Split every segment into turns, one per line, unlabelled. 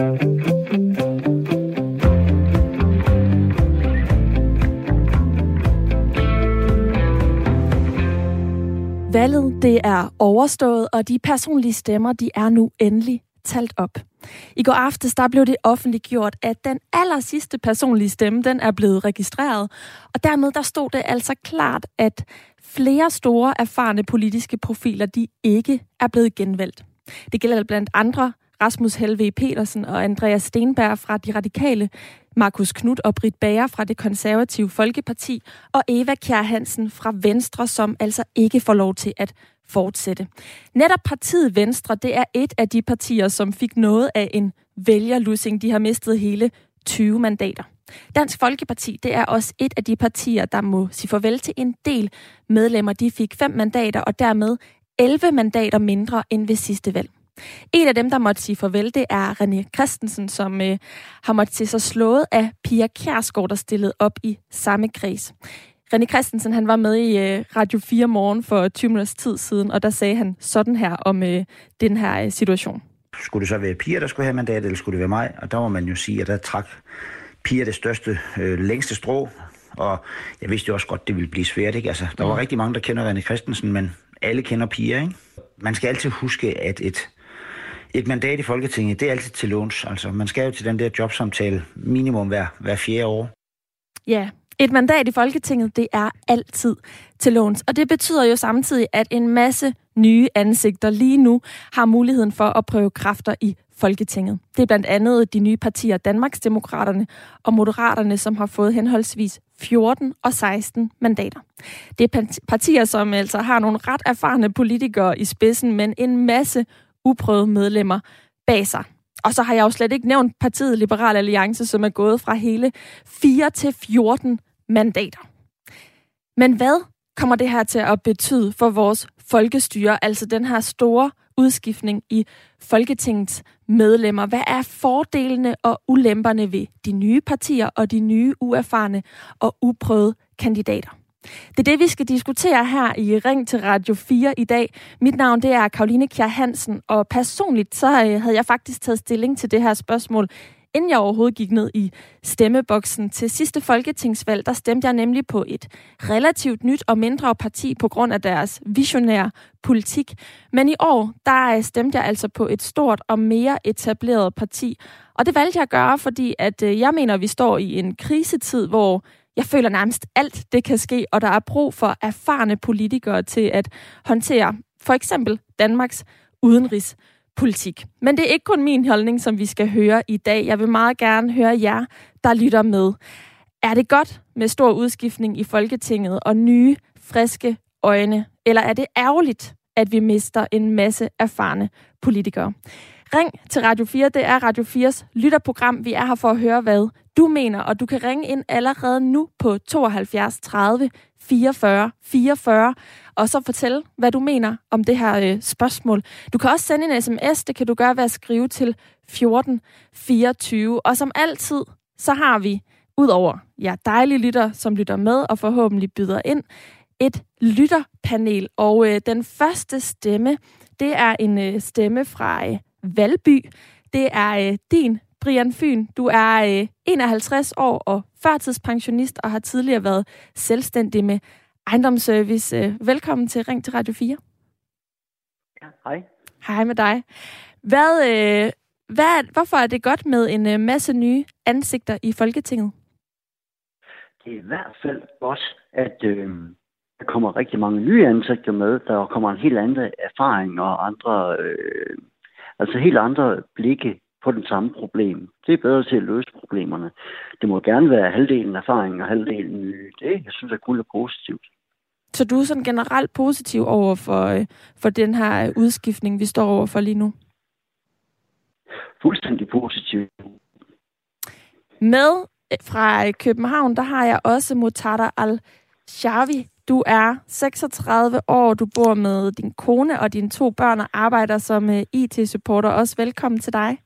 Valget det er overstået, og de personlige stemmer de er nu endelig talt op. I går aftes der blev det offentliggjort, at den aller sidste personlige stemme den er blevet registreret, og dermed der stod det altså klart, at flere store erfarne politiske profiler de ikke er blevet genvalgt. Det gælder blandt andre Rasmus Helve Petersen og Andreas Stenberg fra De Radikale, Markus Knut og Britt Bager fra det konservative Folkeparti og Eva Kjær Hansen fra Venstre, som altså ikke får lov til at fortsætte. Netop partiet Venstre, det er et af de partier, som fik noget af en vælgerlussing. De har mistet hele 20 mandater. Dansk Folkeparti, det er også et af de partier, der må sige farvel til en del medlemmer. De fik fem mandater og dermed 11 mandater mindre end ved sidste valg. En af dem, der måtte sige farvel, det er René Christensen, som øh, har måttet se sig slået af Pia Kjærsgaard, der stillede op i samme kreds. René Christensen han var med i øh, Radio 4 morgen for 20 minutters tid siden, og der sagde han sådan her om øh, den her øh, situation.
Skulle det så være Pia, der skulle have mandat, eller skulle det være mig? Og der må man jo sige, at der trak Pia det største, øh, længste strå, og jeg vidste jo også godt, det ville blive svært. Ikke? Altså, der var mm. rigtig mange, der kender René Christensen, men alle kender Pia. Ikke? Man skal altid huske, at et et mandat i Folketinget, det er altid til låns. Altså, man skal jo til den der jobsamtale minimum hver, hver fjerde år.
Ja, et mandat i Folketinget, det er altid til låns. Og det betyder jo samtidig, at en masse nye ansigter lige nu har muligheden for at prøve kræfter i Folketinget. Det er blandt andet de nye partier Danmarksdemokraterne og Moderaterne, som har fået henholdsvis 14 og 16 mandater. Det er partier, som altså har nogle ret erfarne politikere i spidsen, men en masse uprøvede medlemmer bag sig. Og så har jeg jo slet ikke nævnt partiet Liberal Alliance, som er gået fra hele 4 til 14 mandater. Men hvad kommer det her til at betyde for vores folkestyre, altså den her store udskiftning i Folketingets medlemmer? Hvad er fordelene og ulemperne ved de nye partier og de nye uerfarne og uprøvede kandidater? Det er det, vi skal diskutere her i Ring til Radio 4 i dag. Mit navn det er Karoline Kjær Hansen, og personligt så øh, havde jeg faktisk taget stilling til det her spørgsmål, inden jeg overhovedet gik ned i stemmeboksen. Til sidste folketingsvalg, der stemte jeg nemlig på et relativt nyt og mindre parti på grund af deres visionære politik. Men i år, der øh, stemte jeg altså på et stort og mere etableret parti. Og det valgte jeg at gøre, fordi at øh, jeg mener, at vi står i en krisetid, hvor jeg føler nærmest alt det kan ske, og der er brug for erfarne politikere til at håndtere for eksempel Danmarks udenrigspolitik. Men det er ikke kun min holdning, som vi skal høre i dag. Jeg vil meget gerne høre jer, der lytter med. Er det godt med stor udskiftning i Folketinget og nye, friske øjne? Eller er det ærgerligt, at vi mister en masse erfarne politikere? Ring til Radio 4. Det er Radio 4's lytterprogram. Vi er her for at høre, hvad du mener, og du kan ringe ind allerede nu på 72 30 44 44, og så fortælle, hvad du mener om det her øh, spørgsmål. Du kan også sende en sms, det kan du gøre ved at skrive til 14 24. Og som altid, så har vi, udover jer dejlige lytter, som lytter med og forhåbentlig byder ind, et lytterpanel. Og øh, den første stemme, det er en øh, stemme fra øh, Valby. Det er øh, din, Brian Fyn. Du er øh, 51 år og førtidspensionist og har tidligere været selvstændig med ejendomsservice. Øh, velkommen til Ring til Radio 4.
Ja, hej.
Hej med dig. Hvad, øh, hvad, hvorfor er det godt med en øh, masse nye ansigter i Folketinget?
Det er i hvert fald godt, at øh, der kommer rigtig mange nye ansigter med. Der kommer en helt anden erfaring og andre øh, Altså helt andre blikke på den samme problem. Det er bedre til at løse problemerne. Det må gerne være halvdelen erfaring og halvdelen nye. Det, jeg synes, er kun er positivt.
Så du er sådan generelt positiv over for, øh, for den her udskiftning, vi står over for lige nu?
Fuldstændig positiv.
Med øh, fra København, der har jeg også Mutada Al-Shavi. Du er 36 år, du bor med din kone og dine to børn og arbejder som øh, IT-supporter. Også velkommen til dig.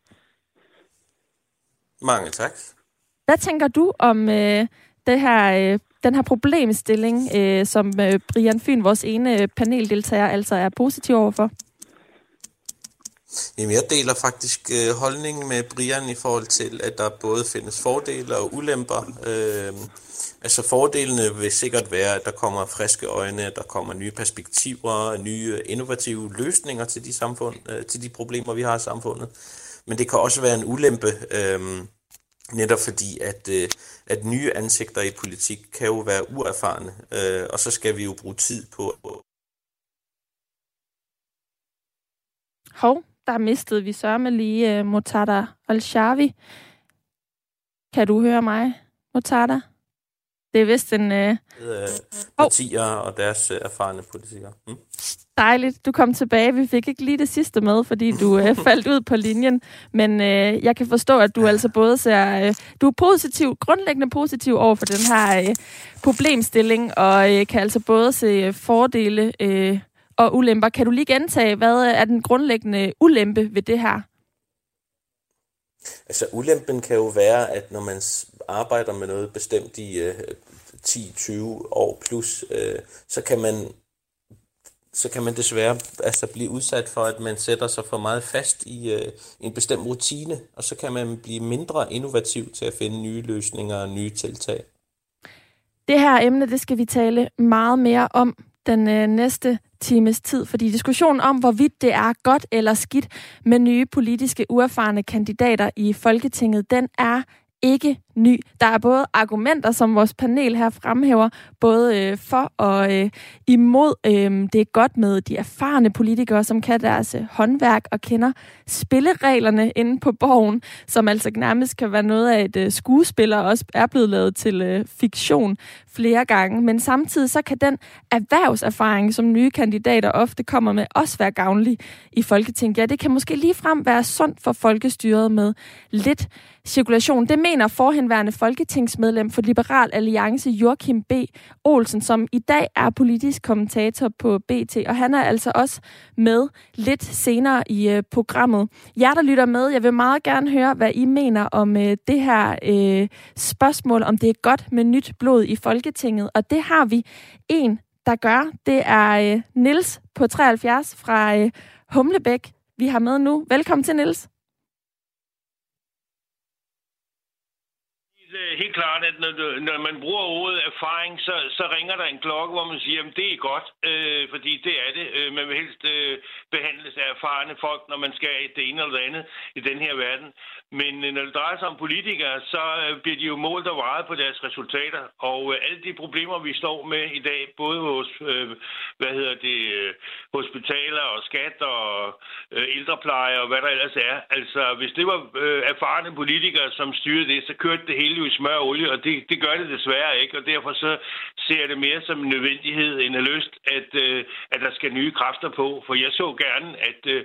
Mange tak.
Hvad tænker du om øh, det her, øh, den her problemstilling, øh, som øh, Brian Fyn, vores ene paneldeltager, altså er positiv overfor?
Jamen, jeg deler faktisk øh, holdningen med Brian i forhold til, at der både findes fordele og ulemper. Øh, altså fordelene vil sikkert være, at der kommer friske øjne, der kommer nye perspektiver, nye innovative løsninger til de, samfund, øh, til de problemer, vi har i samfundet. Men det kan også være en ulempe, øh, netop fordi, at, øh, at nye ansigter i politik kan jo være uerfarne, øh, og så skal vi jo bruge tid på
Hov, der mistede vi sørme lige uh, Motada Al-Shavi. Kan du høre mig, Motada? Det er vist en... Uh...
Partier oh. og deres uh, erfarne politikere. Mm.
Dejligt, du kom tilbage. Vi fik ikke lige det sidste med, fordi du uh, faldt ud på linjen. Men uh, jeg kan forstå, at du altså både ser... Uh, du er positiv, grundlæggende positiv over for den her uh, problemstilling, og uh, kan altså både se fordele... Uh, og ulemper. Kan du lige gentage, hvad er den grundlæggende ulempe ved det her?
Altså ulempen kan jo være, at når man arbejder med noget bestemt i øh, 10-20 år plus, øh, så kan man så kan man desværre altså blive udsat for, at man sætter sig for meget fast i øh, en bestemt rutine, og så kan man blive mindre innovativ til at finde nye løsninger og nye tiltag.
Det her emne, det skal vi tale meget mere om den øh, næste times tid, fordi diskussionen om, hvorvidt det er godt eller skidt med nye politiske uerfarne kandidater i Folketinget, den er ikke ny. Der er både argumenter, som vores panel her fremhæver, både øh, for og øh, imod. Øh, det er godt med de erfarne politikere, som kan deres øh, håndværk og kender spillereglerne inde på borgen, som altså nærmest kan være noget af et øh, skuespiller, også er blevet lavet til øh, fiktion flere gange. Men samtidig så kan den erhvervserfaring, som nye kandidater ofte kommer med, også være gavnlig i Folketinget. Ja, det kan måske lige frem være sundt for folkestyret med lidt cirkulation. Det mener forhenværende folketingsmedlem for Liberal Alliance Joachim B. Olsen, som i dag er politisk kommentator på BT, og han er altså også med lidt senere i øh, programmet. Jer, der lytter med, jeg vil meget gerne høre, hvad I mener om øh, det her øh, spørgsmål, om det er godt med nyt blod i Folketinget, og det har vi en, der gør. Det er øh, Nils på 73 fra øh, Humlebæk, vi har med nu. Velkommen til, Nils.
øh, Øh, helt klart, at når, når man bruger ordet erfaring, så, så ringer der en klokke, hvor man siger, at det er godt, øh, fordi det er det. Øh, man vil helst øh, behandles af erfarne folk, når man skal det ene eller det andet i den her verden. Men øh, når det drejer sig om politikere, så øh, bliver de jo målt og vejet på deres resultater. Og alle de problemer, vi står med i dag, både hos øh, hvad hedder det, hospitaler og skat og øh, ældrepleje og hvad der ellers er. Altså, hvis det var øh, erfarne politikere, som styrede det, så kørte det hele jo i smør og olie, og det, det gør det desværre ikke. Og derfor så ser jeg det mere som en nødvendighed end en lyst, at, øh, at der skal nye kræfter på. For jeg så gerne, at øh,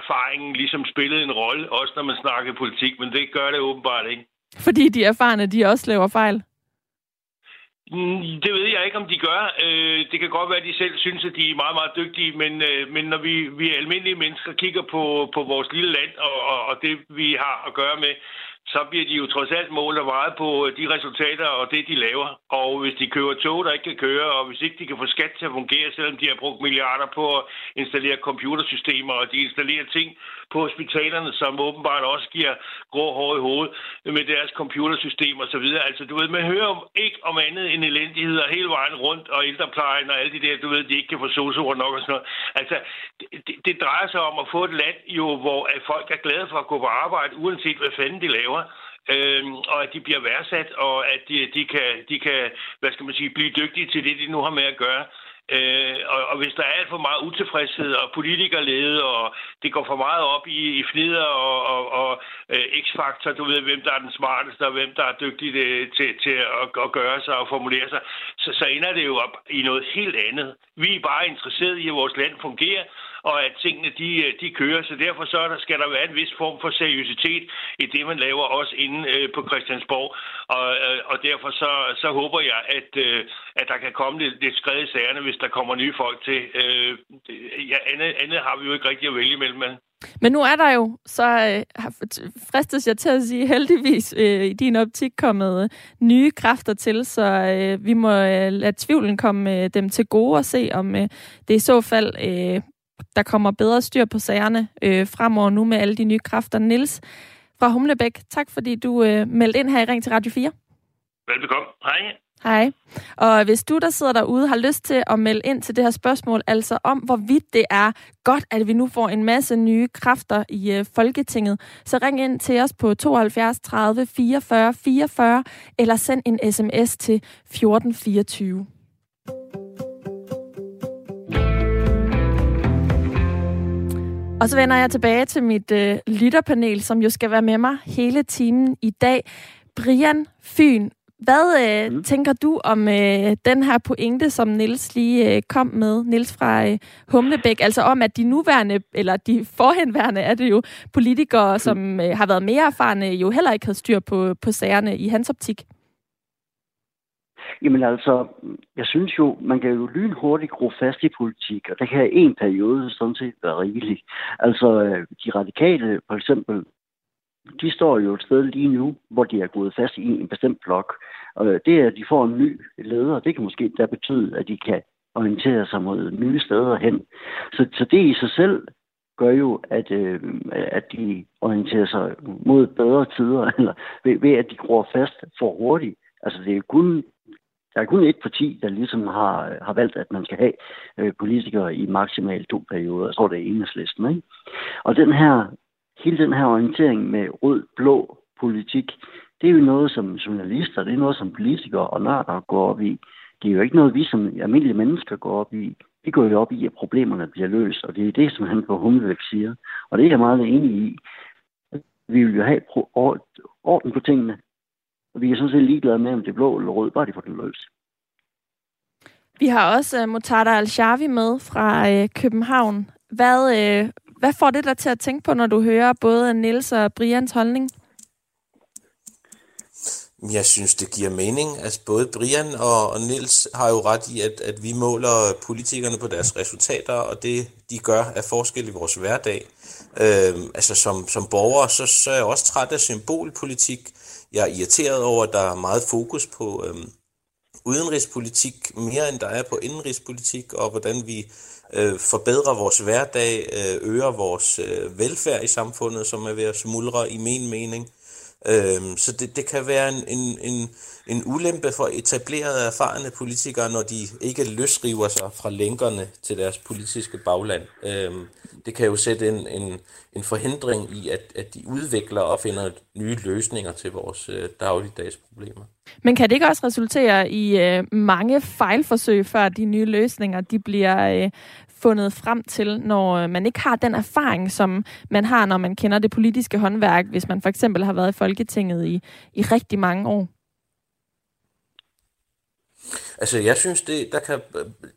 erfaringen ligesom spillede en rolle, også når man snakker politik men det gør det åbenbart ikke.
Fordi de erfarne, de også laver fejl?
Mm, det ved jeg ikke, om de gør. Øh, det kan godt være, at de selv synes, at de er meget, meget dygtige, men, øh, men når vi, vi almindelige mennesker kigger på, på vores lille land og, og det, vi har at gøre med, så bliver de jo trods alt målt og vejet på øh, de resultater og det, de laver. Og hvis de kører tog, der ikke kan køre, og hvis ikke de kan få skat til at fungere, selvom de har brugt milliarder på at installere computersystemer, og de installerer ting på hospitalerne, som åbenbart også giver grå hår i hovedet med deres computersystemer og så videre. Altså, du ved, man hører ikke om andet end elendigheder hele vejen rundt, og ældreplejen og alle de der, du ved, de ikke kan få solsord nok og sådan noget. Altså, det, det drejer sig om at få et land, jo, hvor at folk er glade for at gå på arbejde, uanset hvad fanden de laver øh, og at de bliver værdsat, og at de, de, kan, de kan, hvad skal man sige, blive dygtige til det, de nu har med at gøre. Øh, og, og hvis der er alt for meget utilfredshed og politikerlede, og det går for meget op i, i fnider og, og, og øh, x-faktor, du ved, hvem der er den smarteste, og hvem der er dygtig det, til, til at, at gøre sig og formulere sig, så, så ender det jo op i noget helt andet. Vi er bare interesseret i, at vores land fungerer, og at tingene de, øh, de kører. Så derfor så der, skal der være en vis form for seriøsitet i det, man laver også inde øh, på Christiansborg. Og, øh, og derfor så, så håber jeg, at, øh, at der kan komme lidt, lidt skred i sagerne, hvis der kommer nye folk til. Øh, ja, andet, andet har vi jo ikke rigtig at vælge mellem. Men...
Men nu er der jo, så øh, fristes jeg til at sige, heldigvis øh, i din optik kommet øh, nye kræfter til, så øh, vi må øh, lade tvivlen komme øh, dem til gode og se, om øh, det i så fald øh, der kommer bedre styr på sagerne øh, fremover nu med alle de nye kræfter. Nils fra Humlebæk, tak fordi du øh, meldte ind her i Ring til Radio 4.
Velbekomme. Hej.
Hej. Og hvis du, der sidder derude, har lyst til at melde ind til det her spørgsmål, altså om hvorvidt det er godt, at vi nu får en masse nye kræfter i øh, Folketinget, så ring ind til os på 72 30 44 44, eller send en sms til 1424. Og så vender jeg tilbage til mit øh, lytterpanel, som jo skal være med mig hele timen i dag. Brian Fyn, hvad øh, mm. tænker du om øh, den her pointe, som Nils lige øh, kom med, Nils fra øh, Humlebæk, altså om, at de nuværende, eller de forhenværende er det jo, politikere, mm. som øh, har været mere erfarne, jo heller ikke havde styr på, på sagerne i hans optik?
Jamen altså, jeg synes jo, man kan jo lynhurtigt gro fast i politik, og det kan en periode sådan set være rigeligt. Altså, øh, de radikale, for eksempel, de står jo et sted lige nu, hvor de er gået fast i en bestemt blok. Og det er, at de får en ny leder, det kan måske da betyde, at de kan orientere sig mod nye steder hen. Så, så det i sig selv gør jo, at, øh, at de orienterer sig mod bedre tider, eller ved, ved at de gror fast for hurtigt. Altså det er kun der er kun et parti, der ligesom har, har valgt, at man skal have øh, politikere i maksimalt to perioder. Jeg tror, det er enhedslisten. Ikke? Og den her, hele den her orientering med rød-blå politik, det er jo noget, som journalister, det er noget, som politikere og nørder går op i. Det er jo ikke noget, vi som almindelige mennesker går op i. Vi går jo op i, at problemerne bliver løst, og det er det, som han på Humlevæk siger. Og det er jeg meget enig i. Vi vil jo have orden på tingene. Og vi er sådan set ligeglade med, om det er blå eller rød, bare de får det løst.
Vi har også uh, Mutada Al-Shavi med fra uh, København. Hvad, uh, hvad får det dig til at tænke på, når du hører både Nils og Brians holdning?
Jeg synes, det giver mening. Altså både Brian og, og Nils har jo ret i, at, at vi måler politikerne på deres resultater, og det de gør er forskel i vores hverdag. Øhm, altså som, som borger, så, så er jeg også træt af symbolpolitik. Jeg er irriteret over, at der er meget fokus på øhm, udenrigspolitik, mere end der er på indenrigspolitik, og hvordan vi øh, forbedrer vores hverdag, øh, øger vores øh, velfærd i samfundet, som er ved at smuldre i min mening. Øhm, så det, det kan være en, en, en, en ulempe for etablerede erfarne politikere, når de ikke løsriver sig fra lænkerne til deres politiske bagland. Øhm, det kan jo sætte en, en, en forhindring i, at, at de udvikler og finder nye løsninger til vores øh, dagligdags problemer.
Men kan det ikke også resultere i øh, mange fejlforsøg, før de nye løsninger de bliver øh, fundet frem til, når øh, man ikke har den erfaring, som man har, når man kender det politiske håndværk, hvis man for eksempel har været i Folketinget i, i rigtig mange år?
Altså, jeg synes, det, der, kan,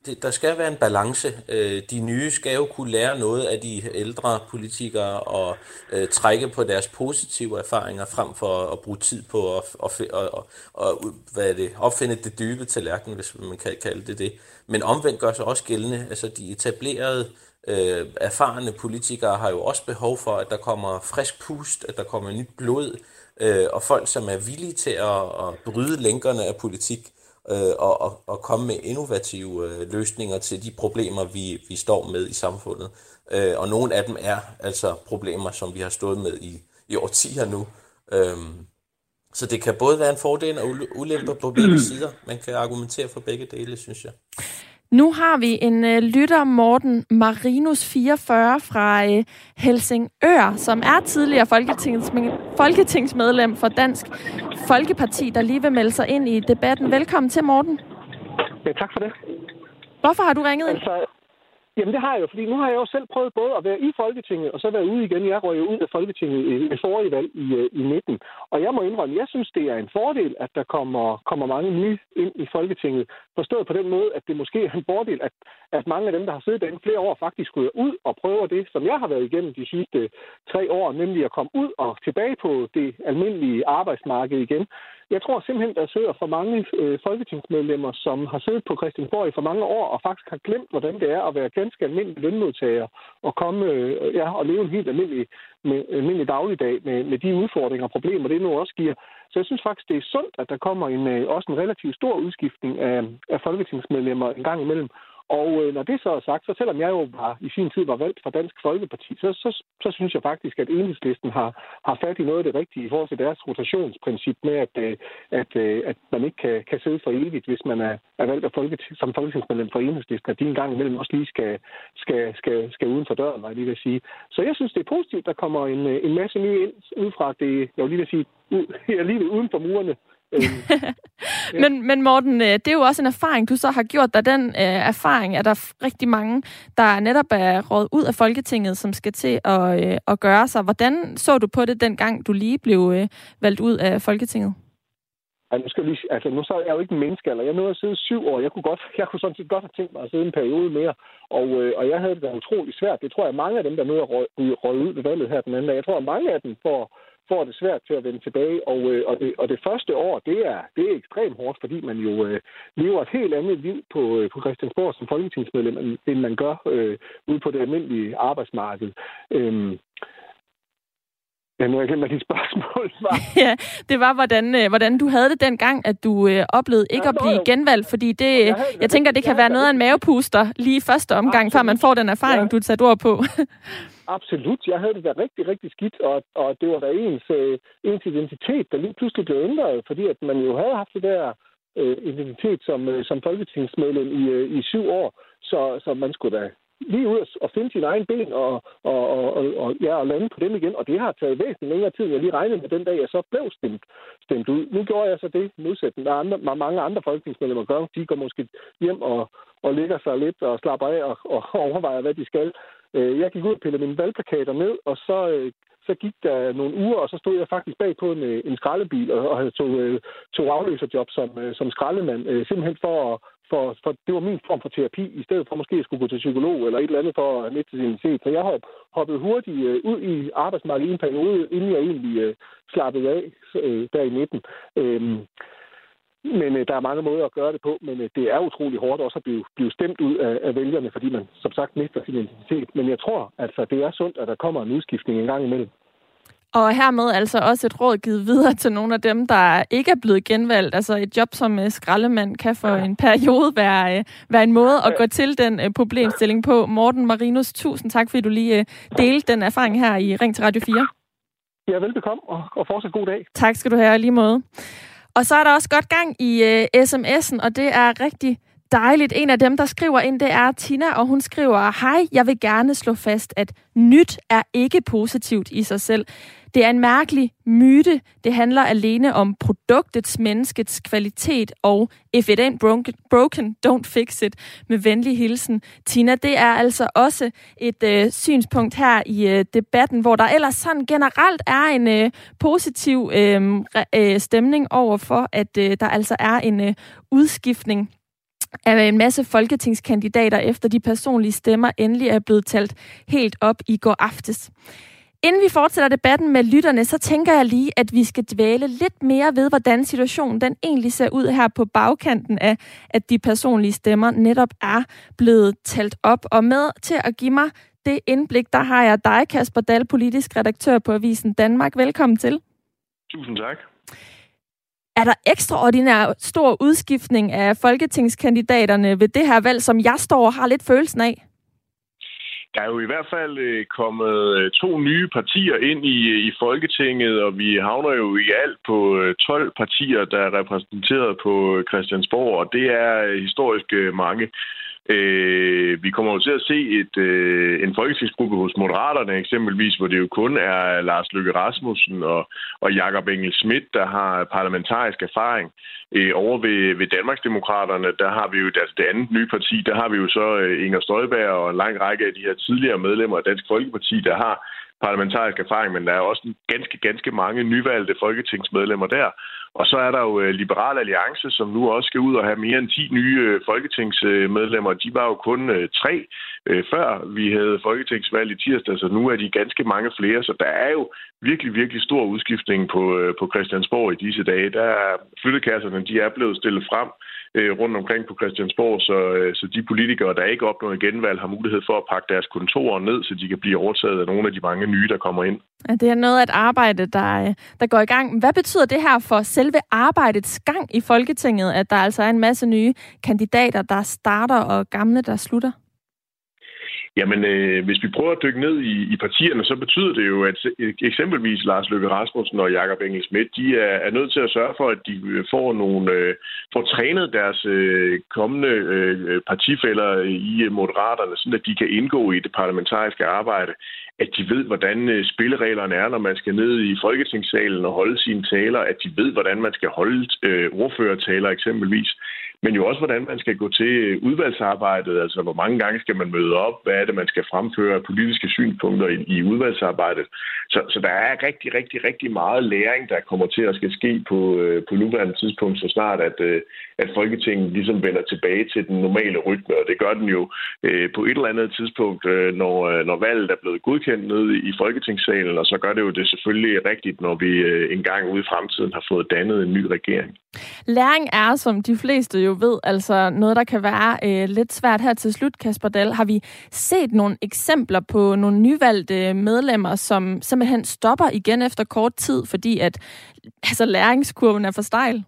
det, der skal være en balance. Øh, de nye skal jo kunne lære noget af de ældre politikere og øh, trække på deres positive erfaringer frem for at bruge tid på at, at, at, at, at hvad er det, opfinde det dybe tallerken, hvis man kan kalde det det. Men omvendt gør sig også gældende. Altså, de etablerede øh, erfarne politikere har jo også behov for, at der kommer frisk pust, at der kommer nyt blod, øh, og folk, som er villige til at, at bryde lænkerne af politik øh, og, og, og komme med innovative øh, løsninger til de problemer, vi, vi står med i samfundet. Øh, og nogle af dem er altså problemer, som vi har stået med i, i årtier nu. Øh, så det kan både være en fordel og ulemper på begge sider. Man kan argumentere for begge dele, synes jeg.
Nu har vi en uh, lytter, Morten Marinus 44 fra uh, Helsingør, som er tidligere folketings, folketingsmedlem for Dansk Folkeparti, der lige vil melde sig ind i debatten. Velkommen til, Morten.
Ja, tak for det.
Hvorfor har du ringet ind? Altså,
Jamen det har jeg jo, fordi nu har jeg jo selv prøvet både at være i Folketinget, og så være ude igen. Jeg røg jo ud af Folketinget i forrige valg i, øh, i 19. Og jeg må indrømme, jeg synes, det er en fordel, at der kommer, kommer mange nye ind i Folketinget. Forstået på den måde, at det måske er en fordel, at, at mange af dem, der har siddet derinde flere år, faktisk ryger ud og prøver det, som jeg har været igennem de sidste tre år, nemlig at komme ud og tilbage på det almindelige arbejdsmarked igen. Jeg tror simpelthen, der sidder for mange øh, folketingsmedlemmer, som har siddet på Christiansborg i for mange år, og faktisk har glemt, hvordan det er at være ganske almindelig lønmodtager, og komme øh, ja, og leve en helt almindelig, med, almindelig dagligdag med, med de udfordringer og problemer, det nu også giver. Så jeg synes faktisk, det er sundt, at der kommer en, øh, også en relativt stor udskiftning af, af folketingsmedlemmer en gang imellem. Og øh, når det så er sagt, så selvom jeg jo var, i sin tid var valgt fra Dansk Folkeparti, så, så, så synes jeg faktisk, at enhedslisten har, har fat i noget af det rigtige i forhold til deres rotationsprincip med, at, øh, at, øh, at man ikke kan, kan sidde for evigt, hvis man er, er valgt af folketing, som folketingsmedlem for enhedslisten, at de en gang imellem også lige skal, skal, skal, skal uden for døren, var jeg lige vil sige. Så jeg synes, det er positivt, der kommer en, øh, en masse nye ind, ud fra det, jeg vil lige vil sige, ud, ja, lige uden for murene,
ja. men, men Morten, øh, det er jo også en erfaring, du så har gjort dig. Den øh, erfaring er der rigtig mange, der netop er råd ud af Folketinget, som skal til at, øh, at gøre sig. Hvordan så du på det, dengang du lige blev øh, valgt ud af Folketinget?
Altså, nu, skal lige, altså, nu så er jeg jo ikke en menneske, eller jeg nåede at sidde syv år. Jeg kunne, godt, jeg kunne sådan set godt have tænkt mig at sidde en periode mere. Og, øh, og jeg havde det da utrolig svært. Det tror jeg, mange af dem, der nu er røget ud ved valget her den anden dag, jeg tror, at mange af dem får, får det svært til at vende tilbage. Og, øh, og, det, og det første år, det er, det er ekstremt hårdt, fordi man jo øh, lever et helt andet liv på, øh, på Christiansborg som folketingsmedlem, end man gør øh, ude på det almindelige arbejdsmarked. Øh, Ja, nu har jeg glemt, hvad dit spørgsmål var.
ja, det var, hvordan, øh, hvordan du havde det dengang, at du øh, oplevede ikke ja, at blive genvalgt, fordi det, jeg, jeg tænker, det kan være noget af en mavepuster lige første omgang, Absolut. før man får den erfaring, ja. du tager ord på.
Absolut. Jeg havde det da rigtig, rigtig skidt, og, og det var da ens, øh, ens identitet, der lige pludselig blev ændret, fordi at man jo havde haft det der øh, identitet som, øh, som folketingsmedlem i, øh, i syv år, så, så man skulle da lige ud og finde sin egen ben og, og, og, og, og, ja, og lande på dem igen. Og det har taget væsentligt længere tid, end jeg lige regnede med den dag, jeg så blev stemt, stemt ud. Nu gjorde jeg så det modsætning, der andre, mange andre folketingsmedlemmer gør. De går måske hjem og, og ligger sig lidt og slapper af og, og overvejer, hvad de skal. Øh, jeg gik ud og pillede mine valgplakater ned, og så øh, så gik der nogle uger, og så stod jeg faktisk bag på en, øh, en skraldebil og, og tog, tog afløserjob som, som skraldemand, simpelthen for at, for, for det var min form for terapi, i stedet for måske at skulle gå til psykolog eller et eller andet for at miste sin set. Så jeg har hoppet hurtigt øh, ud i arbejdsmarkedet i en periode, inden jeg egentlig øh, slappede af øh, der i midten. Øhm, men øh, der er mange måder at gøre det på, men øh, det er utrolig hårdt også at blive, blive stemt ud af, af vælgerne, fordi man som sagt mister sin identitet. Men jeg tror, altså, det er sundt, at der kommer en udskiftning en gang imellem.
Og hermed altså også et råd givet videre til nogle af dem, der ikke er blevet genvalgt. Altså et job som uh, skraldemand kan for en periode være, uh, være en måde at gå til den uh, problemstilling på. Morten Marinus, tusind tak, fordi du lige uh, delte den erfaring her i Ring til Radio 4.
Ja, velbekomme, og, og fortsat god dag.
Tak skal du have, lige måde. Og så er der også godt gang i uh, sms'en, og det er rigtig dejligt. En af dem, der skriver ind, det er Tina, og hun skriver, Hej, jeg vil gerne slå fast, at nyt er ikke positivt i sig selv. Det er en mærkelig myte. Det handler alene om produktets, menneskets kvalitet og if it ain't broken, don't fix it. Med venlig hilsen. Tina, det er altså også et øh, synspunkt her i øh, debatten, hvor der ellers sådan generelt er en øh, positiv øh, øh, stemning over for, at øh, der altså er en øh, udskiftning at en masse folketingskandidater, efter de personlige stemmer endelig er blevet talt helt op i går aftes. Inden vi fortsætter debatten med lytterne, så tænker jeg lige, at vi skal dvæle lidt mere ved, hvordan situationen den egentlig ser ud her på bagkanten af, at de personlige stemmer netop er blevet talt op. Og med til at give mig det indblik, der har jeg dig, Kasper Dahl, politisk redaktør på Avisen Danmark. Velkommen til.
Tusind tak.
Er der ekstraordinær stor udskiftning af folketingskandidaterne ved det her valg, som jeg står og har lidt følelsen af?
Der er jo i hvert fald øh, kommet øh, to nye partier ind i, øh, i Folketinget, og vi havner jo i alt på 12 partier, der er repræsenteret på Christiansborg, og det er historisk mange. Øh, vi kommer jo til at se et, øh, en folketingsgruppe hos Moderaterne eksempelvis, hvor det jo kun er Lars Løkke Rasmussen og, og Jakob Engel Schmidt, der har parlamentarisk erfaring. Øh, over ved, ved Danmarksdemokraterne, der har vi jo, altså det andet nye parti, der har vi jo så øh, Inger Støjberg og en lang række af de her tidligere medlemmer af Dansk Folkeparti, der har parlamentarisk erfaring, men der er også ganske, ganske mange nyvalgte folketingsmedlemmer der. Og så er der jo øh, Liberal Alliance, som nu også skal ud og have mere end 10 nye øh, folketingsmedlemmer. De var jo kun øh, tre før vi havde folketingsvalg i tirsdag, så nu er de ganske mange flere, så der er jo virkelig, virkelig stor udskiftning på, på Christiansborg i disse dage. Der er flyttekasserne, de er blevet stillet frem øh, rundt omkring på Christiansborg, så, øh, så de politikere, der ikke opnår genvalg, har mulighed for at pakke deres kontorer ned, så de kan blive overtaget af nogle af de mange nye, der kommer ind.
Ja, det er noget af et arbejde, der, øh, der går i gang. Hvad betyder det her for selve arbejdets gang i Folketinget, at der altså er en masse nye kandidater, der starter og gamle, der slutter?
Jamen, øh, hvis vi prøver at dykke ned i, i partierne, så betyder det jo, at eksempelvis Lars Løkke Rasmussen og Jakob Engel Schmidt, de er, er nødt til at sørge for, at de øh, får nogle øh, får trænet deres øh, kommende øh, partifælder i øh, Moderaterne, sådan at de kan indgå i det parlamentariske arbejde. At de ved, hvordan øh, spillereglerne er, når man skal ned i Folketingssalen og holde sine taler. At de ved, hvordan man skal holde øh, ordførertaler eksempelvis men jo også, hvordan man skal gå til øh, udvalgsarbejdet, altså hvor mange gange skal man møde op, hvad er det, man skal fremføre af politiske synspunkter i, i udvalgsarbejdet. Så, så der er rigtig, rigtig, rigtig meget læring, der kommer til at skal ske på, øh, på nuværende tidspunkt, så snart at, øh, at Folketinget ligesom vender tilbage til den normale rytme, og det gør den jo øh, på et eller andet tidspunkt, øh, når, øh, når valget er blevet godkendt nede i Folketingssalen, og så gør det jo det selvfølgelig rigtigt, når vi øh, engang ude i fremtiden har fået dannet en ny regering.
Læring er, som de fleste jo ved, altså noget, der kan være øh, lidt svært her til slut, Kasper Dahl. Har vi set nogle eksempler på nogle nyvalgte medlemmer, som simpelthen stopper igen efter kort tid, fordi at altså, læringskurven er for stejl?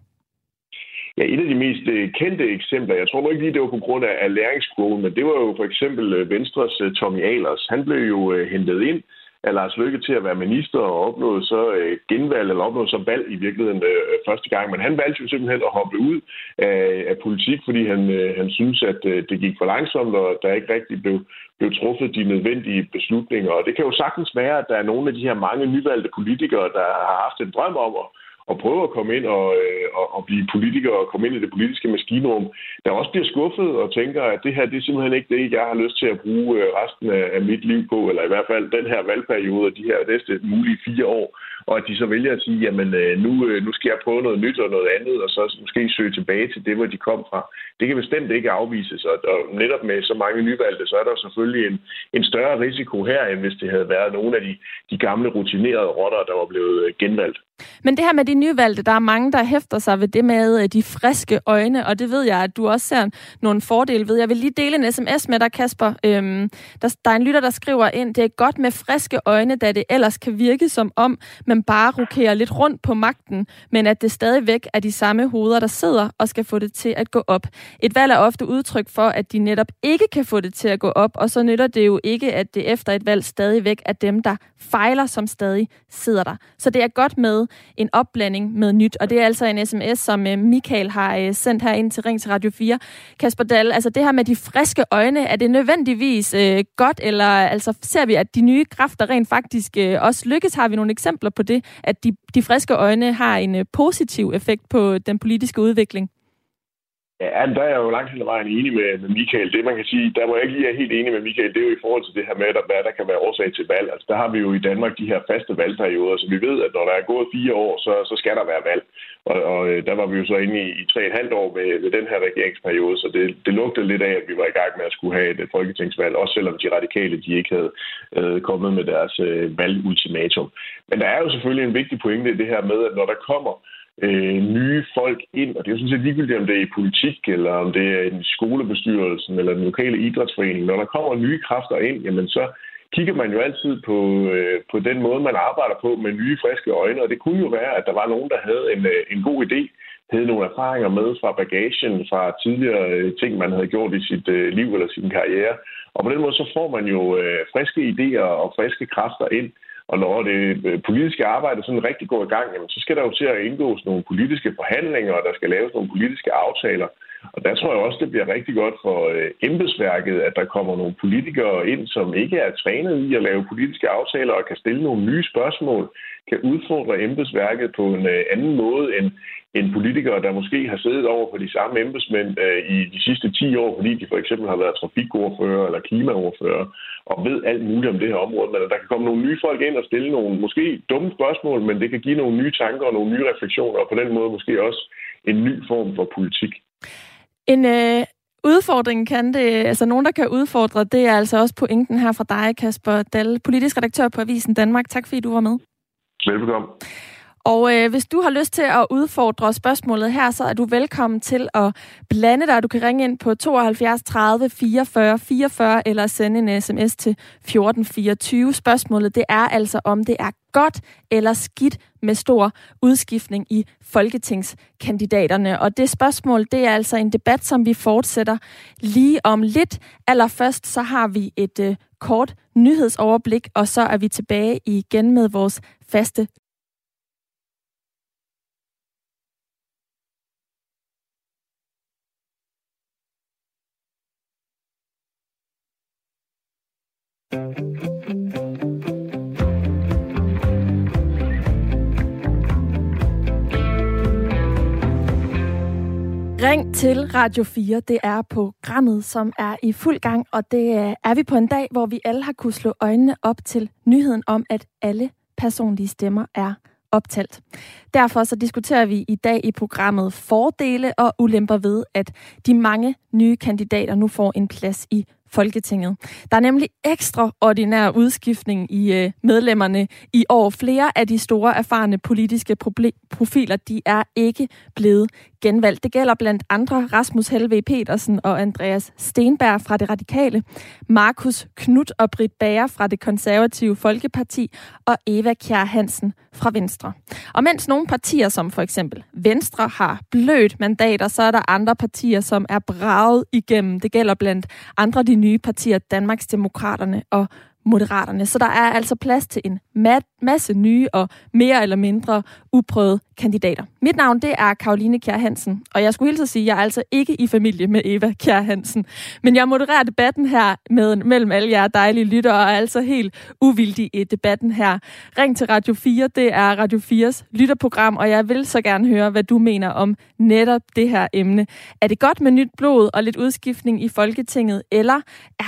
Ja, et af de mest øh, kendte eksempler, jeg tror ikke lige, det var på grund af læringskurven, men det var jo for eksempel øh, Venstres øh, Tommy Ahlers. Han blev jo hentet ind af Lars Løkke til at være minister og opnåede så genvalg, eller opnåede så valg i virkeligheden første gang. Men han valgte jo simpelthen at hoppe ud af, af politik, fordi han, han synes, at det gik for langsomt, og der ikke rigtig blev, blev truffet de nødvendige beslutninger. Og det kan jo sagtens være, at der er nogle af de her mange nyvalgte politikere, der har haft en drøm om at og prøve at komme ind og, øh, og, og blive politiker og komme ind i det politiske maskinrum, der også bliver skuffet og tænker, at det her det er simpelthen ikke det, jeg har lyst til at bruge øh, resten af, af mit liv på, eller i hvert fald den her valgperiode og de her næste mulige fire år, og at de så vælger at sige, jamen øh, nu, øh, nu skal jeg prøve noget nyt og noget andet, og så måske søge tilbage til det, hvor de kom fra. Det kan bestemt ikke afvises, og, og netop med så mange nyvalgte, så er der selvfølgelig en, en større risiko her, end hvis det havde været nogle af de, de gamle rutinerede rotter, der var blevet øh, genvalgt.
Men det her med de nyvalgte, der er mange, der hæfter sig ved det med øh, de friske øjne, og det ved jeg, at du også ser nogle fordele ved. Jeg vil lige dele en sms med dig, Kasper. Øhm, der, der er en lytter, der skriver ind, det er godt med friske øjne, da det ellers kan virke som om, man bare rokerer lidt rundt på magten, men at det stadigvæk er de samme hoveder, der sidder og skal få det til at gå op. Et valg er ofte udtryk for, at de netop ikke kan få det til at gå op, og så nytter det jo ikke, at det efter et valg stadigvæk er dem, der fejler, som stadig sidder der. Så det er godt med en opblanding med nyt, og det er altså en sms, som øh, Michael har øh, sendt her ind til Ring til Radio 4. Kasper Dahl, altså det her med de friske øjne, er det nødvendigvis øh, godt, eller altså ser vi, at de nye kræfter rent faktisk øh, også lykkes? Har vi nogle eksempler på det, at de, de friske øjne har en øh, positiv effekt på den politiske udvikling?
Ja, der er jeg jo langt hen ad vejen enig med, med Michael. Det man kan sige, der hvor jeg ikke lige er helt enig med Michael, det er jo i forhold til det her med, at hvad der kan være årsag til valg. Altså der har vi jo i Danmark de her faste valgperioder, så vi ved, at når der er gået fire år, så, så skal der være valg. Og, og øh, der var vi jo så inde i, i tre et halvt år med, med den her regeringsperiode, så det, det lugtede lidt af, at vi var i gang med at skulle have et folketingsvalg, også selvom de radikale de ikke havde øh, kommet med deres øh, valgultimatum. Men der er jo selvfølgelig en vigtig pointe i det her med, at når der kommer øh, Øh, nye folk ind, og det er jo sådan set ligegyldigt, om det er i politik, eller om det er i skolebestyrelsen, eller den lokale idrætsforening. Når der kommer nye kræfter ind, jamen så kigger man jo altid på, øh, på den måde, man arbejder på med nye, friske øjne, og det kunne jo være, at der var nogen, der havde en, øh, en god idé, havde nogle erfaringer med fra bagagen, fra tidligere øh, ting, man havde gjort i sit øh, liv eller sin karriere. Og på den måde så får man jo øh, friske idéer og friske kræfter ind, og når det øh, politiske arbejde sådan rigtig går i gang, jamen, så skal der jo til at indgås nogle politiske forhandlinger, og der skal laves nogle politiske aftaler. Og der tror jeg også, det bliver rigtig godt for øh, embedsværket, at der kommer nogle politikere ind, som ikke er trænet i at lave politiske aftaler og kan stille nogle nye spørgsmål, kan udfordre embedsværket på en øh, anden måde end, end politikere, der måske har siddet over for de samme embedsmænd øh, i de sidste 10 år, fordi de for eksempel har været trafikordfører eller klimaordfører og ved alt muligt om det her område. Men der kan komme nogle nye folk ind og stille nogle måske dumme spørgsmål, men det kan give nogle nye tanker og nogle nye refleksioner, og på den måde måske også en ny form for politik.
En øh, udfordring kan det, altså nogen, der kan udfordre, det er altså også pointen her fra dig, Kasper Dahl, politisk redaktør på Avisen Danmark. Tak fordi du var med.
Velbekomme.
Og øh, hvis du har lyst til at udfordre spørgsmålet her, så er du velkommen til at blande dig. Du kan ringe ind på 72 30 44 44 eller sende en sms til 1424. Spørgsmålet det er altså, om det er godt eller skidt med stor udskiftning i folketingskandidaterne. Og det spørgsmål, det er altså en debat, som vi fortsætter lige om lidt. Allerførst så har vi et øh, kort nyhedsoverblik, og så er vi tilbage igen med vores faste Ring til Radio 4. Det er programmet, som er i fuld gang, og det øh, er vi på en dag, hvor vi alle har kunnet slå øjnene op til nyheden om, at alle personlige stemmer er optalt. Derfor så diskuterer vi i dag i programmet fordele og ulemper ved, at de mange nye kandidater nu får en plads i Folketinget. Der er nemlig ekstraordinær udskiftning i øh, medlemmerne i år. Flere af de store erfarne politiske profiler, de er ikke blevet genvalgt. Det gælder blandt andre Rasmus Helve Petersen og Andreas Stenberg fra det radikale, Markus Knut og Britt Bager fra det konservative Folkeparti og Eva Kjær Hansen fra Venstre. Og mens nogle partier, som for eksempel Venstre, har blødt mandater, så er der andre partier, som er braget igennem. Det gælder blandt andre de nye partier, Danmarks Demokraterne og Moderaterne. Så der er altså plads til en masse nye og mere eller mindre uprøvede kandidater. Mit navn det er Karoline Kjær Hansen, og jeg skulle hilse at sige, at jeg er altså ikke i familie med Eva Kjær Hansen. Men jeg modererer debatten her med, mellem alle jer dejlige lyttere, og er altså helt uvildig i debatten her. Ring til Radio 4, det er Radio 4's lytterprogram, og jeg vil så gerne høre, hvad du mener om netop det her emne. Er det godt med nyt blod og lidt udskiftning i Folketinget, eller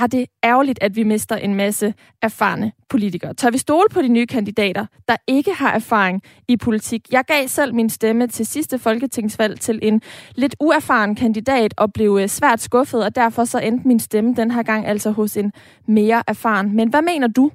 er det ærgerligt, at vi mister en masse erfarne politikere? Tør vi stole på de nye kandidater, der ikke har erfaring i politik? Jeg gav selv min stemme til sidste folketingsvalg til en lidt uerfaren kandidat og blev øh, svært skuffet, og derfor så endte min stemme den her gang altså hos en mere erfaren. Men hvad mener du?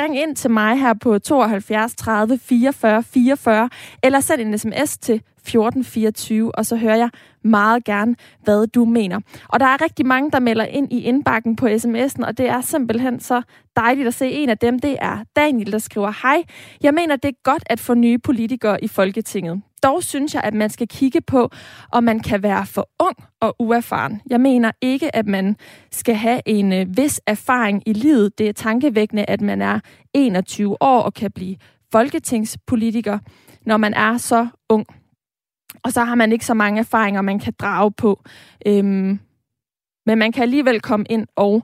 Ring ind til mig her på 72 30 44 44, eller send en sms til 1424, og så hører jeg meget gerne, hvad du mener. Og der er rigtig mange, der melder ind i indbakken på sms'en, og det er simpelthen så dejligt at se. En af dem, det er Daniel, der skriver, Hej, jeg mener, det er godt at få nye politikere i Folketinget. Dog synes jeg, at man skal kigge på, om man kan være for ung og uerfaren. Jeg mener ikke, at man skal have en øh, vis erfaring i livet. Det er tankevækkende, at man er 21 år og kan blive folketingspolitiker, når man er så ung. Og så har man ikke så mange erfaringer, man kan drage på. Øhm, men man kan alligevel komme ind og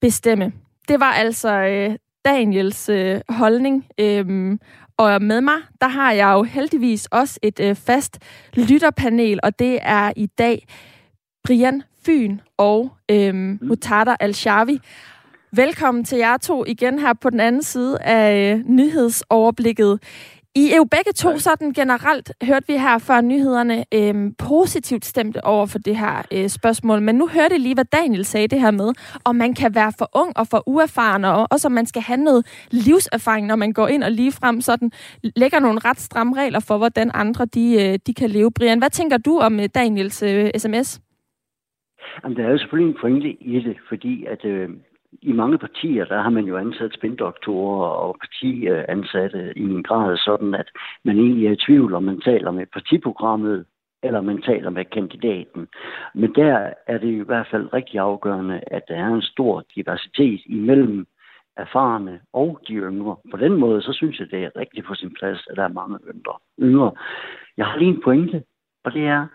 bestemme. Det var altså øh, Daniels øh, holdning. Øhm, og med mig, der har jeg jo heldigvis også et øh, fast lytterpanel, og det er i dag Brian Fyn og øhm, Mutada Al-Shavi. Velkommen til jer to igen her på den anden side af øh, nyhedsoverblikket. I er jo begge to sådan generelt, hørte vi her før nyhederne, øhm, positivt stemte over for det her øh, spørgsmål. Men nu hørte lige, hvad Daniel sagde det her med, om man kan være for ung og for uerfaren, og også om man skal have noget livserfaring, når man går ind og lige frem sådan lægger nogle ret stramme regler for, hvordan andre de, øh, de kan leve. Brian, hvad tænker du om øh, Daniels øh, sms?
Jamen, der er jo selvfølgelig en pointe i det, fordi at øh, i mange partier, der har man jo ansat spindoktorer og partiansatte i en grad sådan, at man egentlig er i tvivl, om man taler med partiprogrammet, eller man taler med kandidaten. Men der er det i hvert fald rigtig afgørende, at der er en stor diversitet imellem erfarne og de yngre. På den måde, så synes jeg, det er rigtig på sin plads, at der er mange yngre. Jeg har lige en pointe, og det er,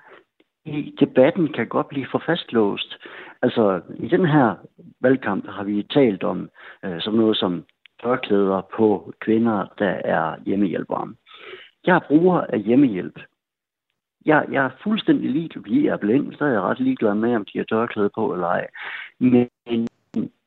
i debatten kan godt blive for fastlåst. Altså, i den her valgkamp har vi talt om øh, som noget som tørklæder på kvinder, der er hjemmehjælpere. Jeg er bruger af hjemmehjælp. Jeg, jeg er fuldstændig ligeglad. Jeg er blind, så er jeg ret ligeglad med, om de har tørklæde på eller ej. Men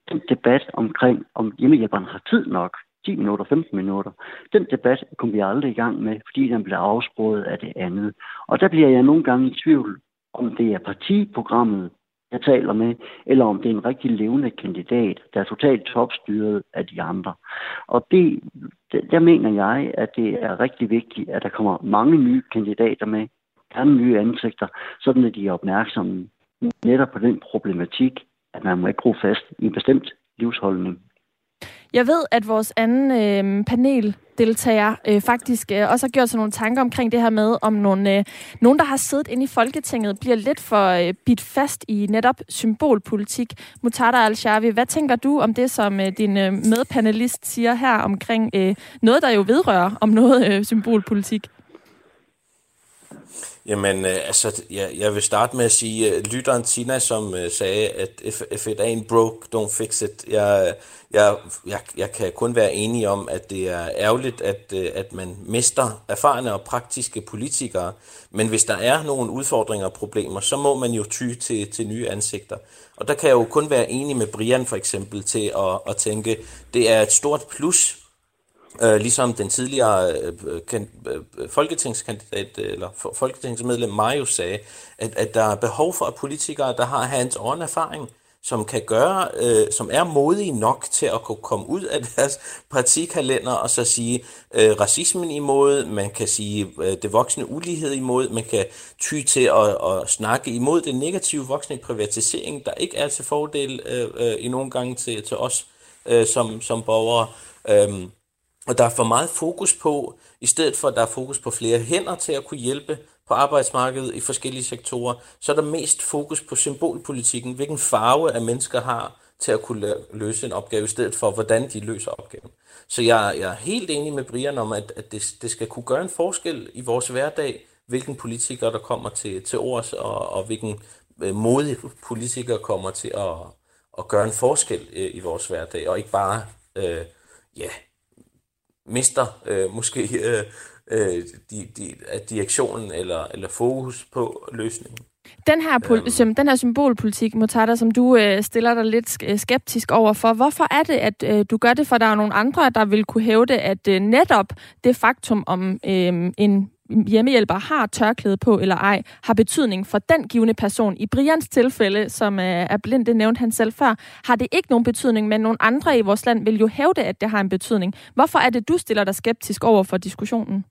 den debat omkring, om hjemmehjælperen har tid nok, 10 minutter, 15 minutter. Den debat kom vi aldrig i gang med, fordi den blev afsproget af det andet. Og der bliver jeg nogle gange i tvivl, om det er partiprogrammet, jeg taler med, eller om det er en rigtig levende kandidat, der er totalt topstyret af de andre. Og det, der mener jeg, at det er rigtig vigtigt, at der kommer mange nye kandidater med, gerne nye ansigter, sådan at de er opmærksomme netop på den problematik, at man må ikke gro fast i en bestemt livsholdning.
Jeg ved, at vores anden øh, paneldeltager øh, faktisk øh, også har gjort sig nogle tanker omkring det her med, om nogle, øh, nogen, der har siddet inde i Folketinget, bliver lidt for øh, bit fast i netop symbolpolitik. Mutada al hvad tænker du om det, som øh, din øh, medpanelist siger her omkring øh, noget, der jo vedrører om noget øh, symbolpolitik?
Jamen, øh, altså, jeg, jeg vil starte med at sige, uh, lytteren Tina, som uh, sagde, at if, if it ain't broke, don't fix it. Jeg, jeg, jeg, jeg kan kun være enig om, at det er ærgerligt, at, at man mister erfarne og praktiske politikere. Men hvis der er nogle udfordringer og problemer, så må man jo ty til, til nye ansigter. Og der kan jeg jo kun være enig med Brian for eksempel til at, at tænke, det er et stort plus Øh, ligesom den tidligere øh, kan, øh, folketingskandidat øh, eller folketingsmedlem Mario sagde, at, at der er behov for politikere, der har hans on erfaring, som kan gøre, øh, som er modige nok til at kunne komme ud af deres partikalender og så sige øh, racismen imod, man kan sige øh, det voksne ulighed imod, man kan ty til at, at snakke imod den negative voksne privatisering, der ikke er til fordel øh, øh, i nogle gange til, til os øh, som, som borgere. Øh, og der er for meget fokus på, i stedet for at der er fokus på flere hænder til at kunne hjælpe på arbejdsmarkedet i forskellige sektorer, så er der mest fokus på symbolpolitikken, hvilken farve af mennesker har til at kunne løse en opgave, i stedet for hvordan de løser opgaven. Så jeg, jeg er helt enig med Brian om, at, at det, det skal kunne gøre en forskel i vores hverdag, hvilken politiker der kommer til, til ords, og, og hvilken øh, modig politiker kommer til at, at gøre en forskel øh, i vores hverdag, og ikke bare øh, ja, mister øh, måske øh, øh, de, de, direktionen eller, eller fokus på løsningen.
Den her, pol- øhm. den her symbolpolitik, Motada, som du øh, stiller dig lidt skeptisk over for, hvorfor er det, at øh, du gør det? For der er nogle andre, der vil kunne hævde, at øh, netop det faktum om øh, en hjemmehjælper har tørklæde på eller ej, har betydning for den givende person. I Brians tilfælde, som øh, er blind, det nævnte han selv før, har det ikke nogen betydning, men nogle andre i vores land vil jo hævde, at det har en betydning. Hvorfor er det, du stiller dig skeptisk over for diskussionen?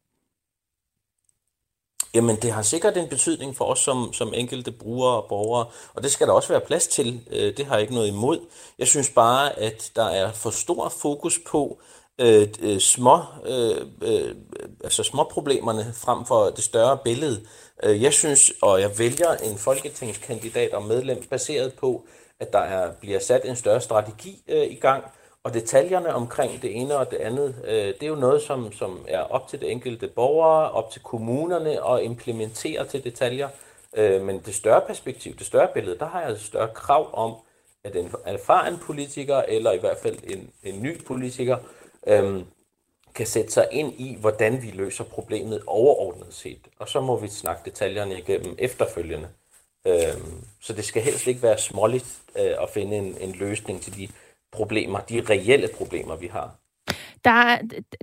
Jamen, det har sikkert en betydning for os som, som enkelte brugere og borgere, og det skal der også være plads til. Øh, det har jeg ikke noget imod. Jeg synes bare, at der er for stor fokus på, øh, øh, små, øh, øh, altså små problemerne frem for det større billede. Øh, jeg synes, og jeg vælger en folketingskandidat og medlem baseret på, at der er, bliver sat en større strategi øh, i gang, og detaljerne omkring det ene og det andet, øh, det er jo noget, som, som er op til det enkelte borgere, op til kommunerne at implementere til detaljer. Øh, men det større perspektiv, det større billede, der har jeg et større krav om, at en erfaren politiker, eller i hvert fald en, en ny politiker, øhm, kan sætte sig ind i, hvordan vi løser problemet overordnet set. Og så må vi snakke detaljerne igennem efterfølgende. Øhm, så det skal helst ikke være småligt øh, at finde en, en løsning til de problemer, de reelle problemer, vi har.
Der er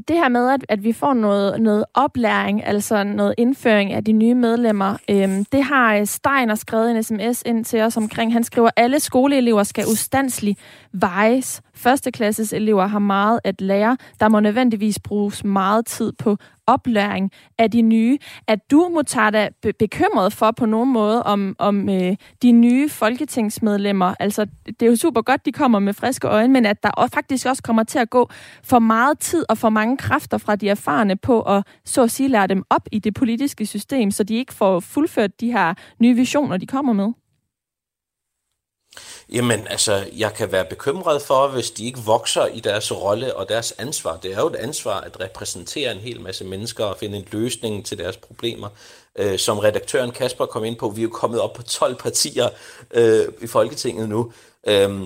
det her med, at, at vi får noget, noget oplæring, altså noget indføring af de nye medlemmer, øhm, det har Steiner skrevet en sms ind til os omkring. Han skriver, at alle skoleelever skal ustandsligt vejes. Førsteklasses elever har meget at lære. Der må nødvendigvis bruges meget tid på oplæring af de nye. Er du, Mutata, be- bekymret for på nogen måde om, om øh, de nye folketingsmedlemmer? Altså, det er jo super godt, de kommer med friske øjne, men at der faktisk også kommer til at gå for meget tid og for mange kræfter fra de erfarne på at, så at sige, lære dem op i det politiske system, så de ikke får fuldført de her nye visioner, de kommer med?
Jamen, altså, jeg kan være bekymret for, hvis de ikke vokser i deres rolle og deres ansvar. Det er jo et ansvar at repræsentere en hel masse mennesker og finde en løsning til deres problemer. Øh, som redaktøren Kasper kom ind på, vi er jo kommet op på 12 partier øh, i Folketinget nu. Øh,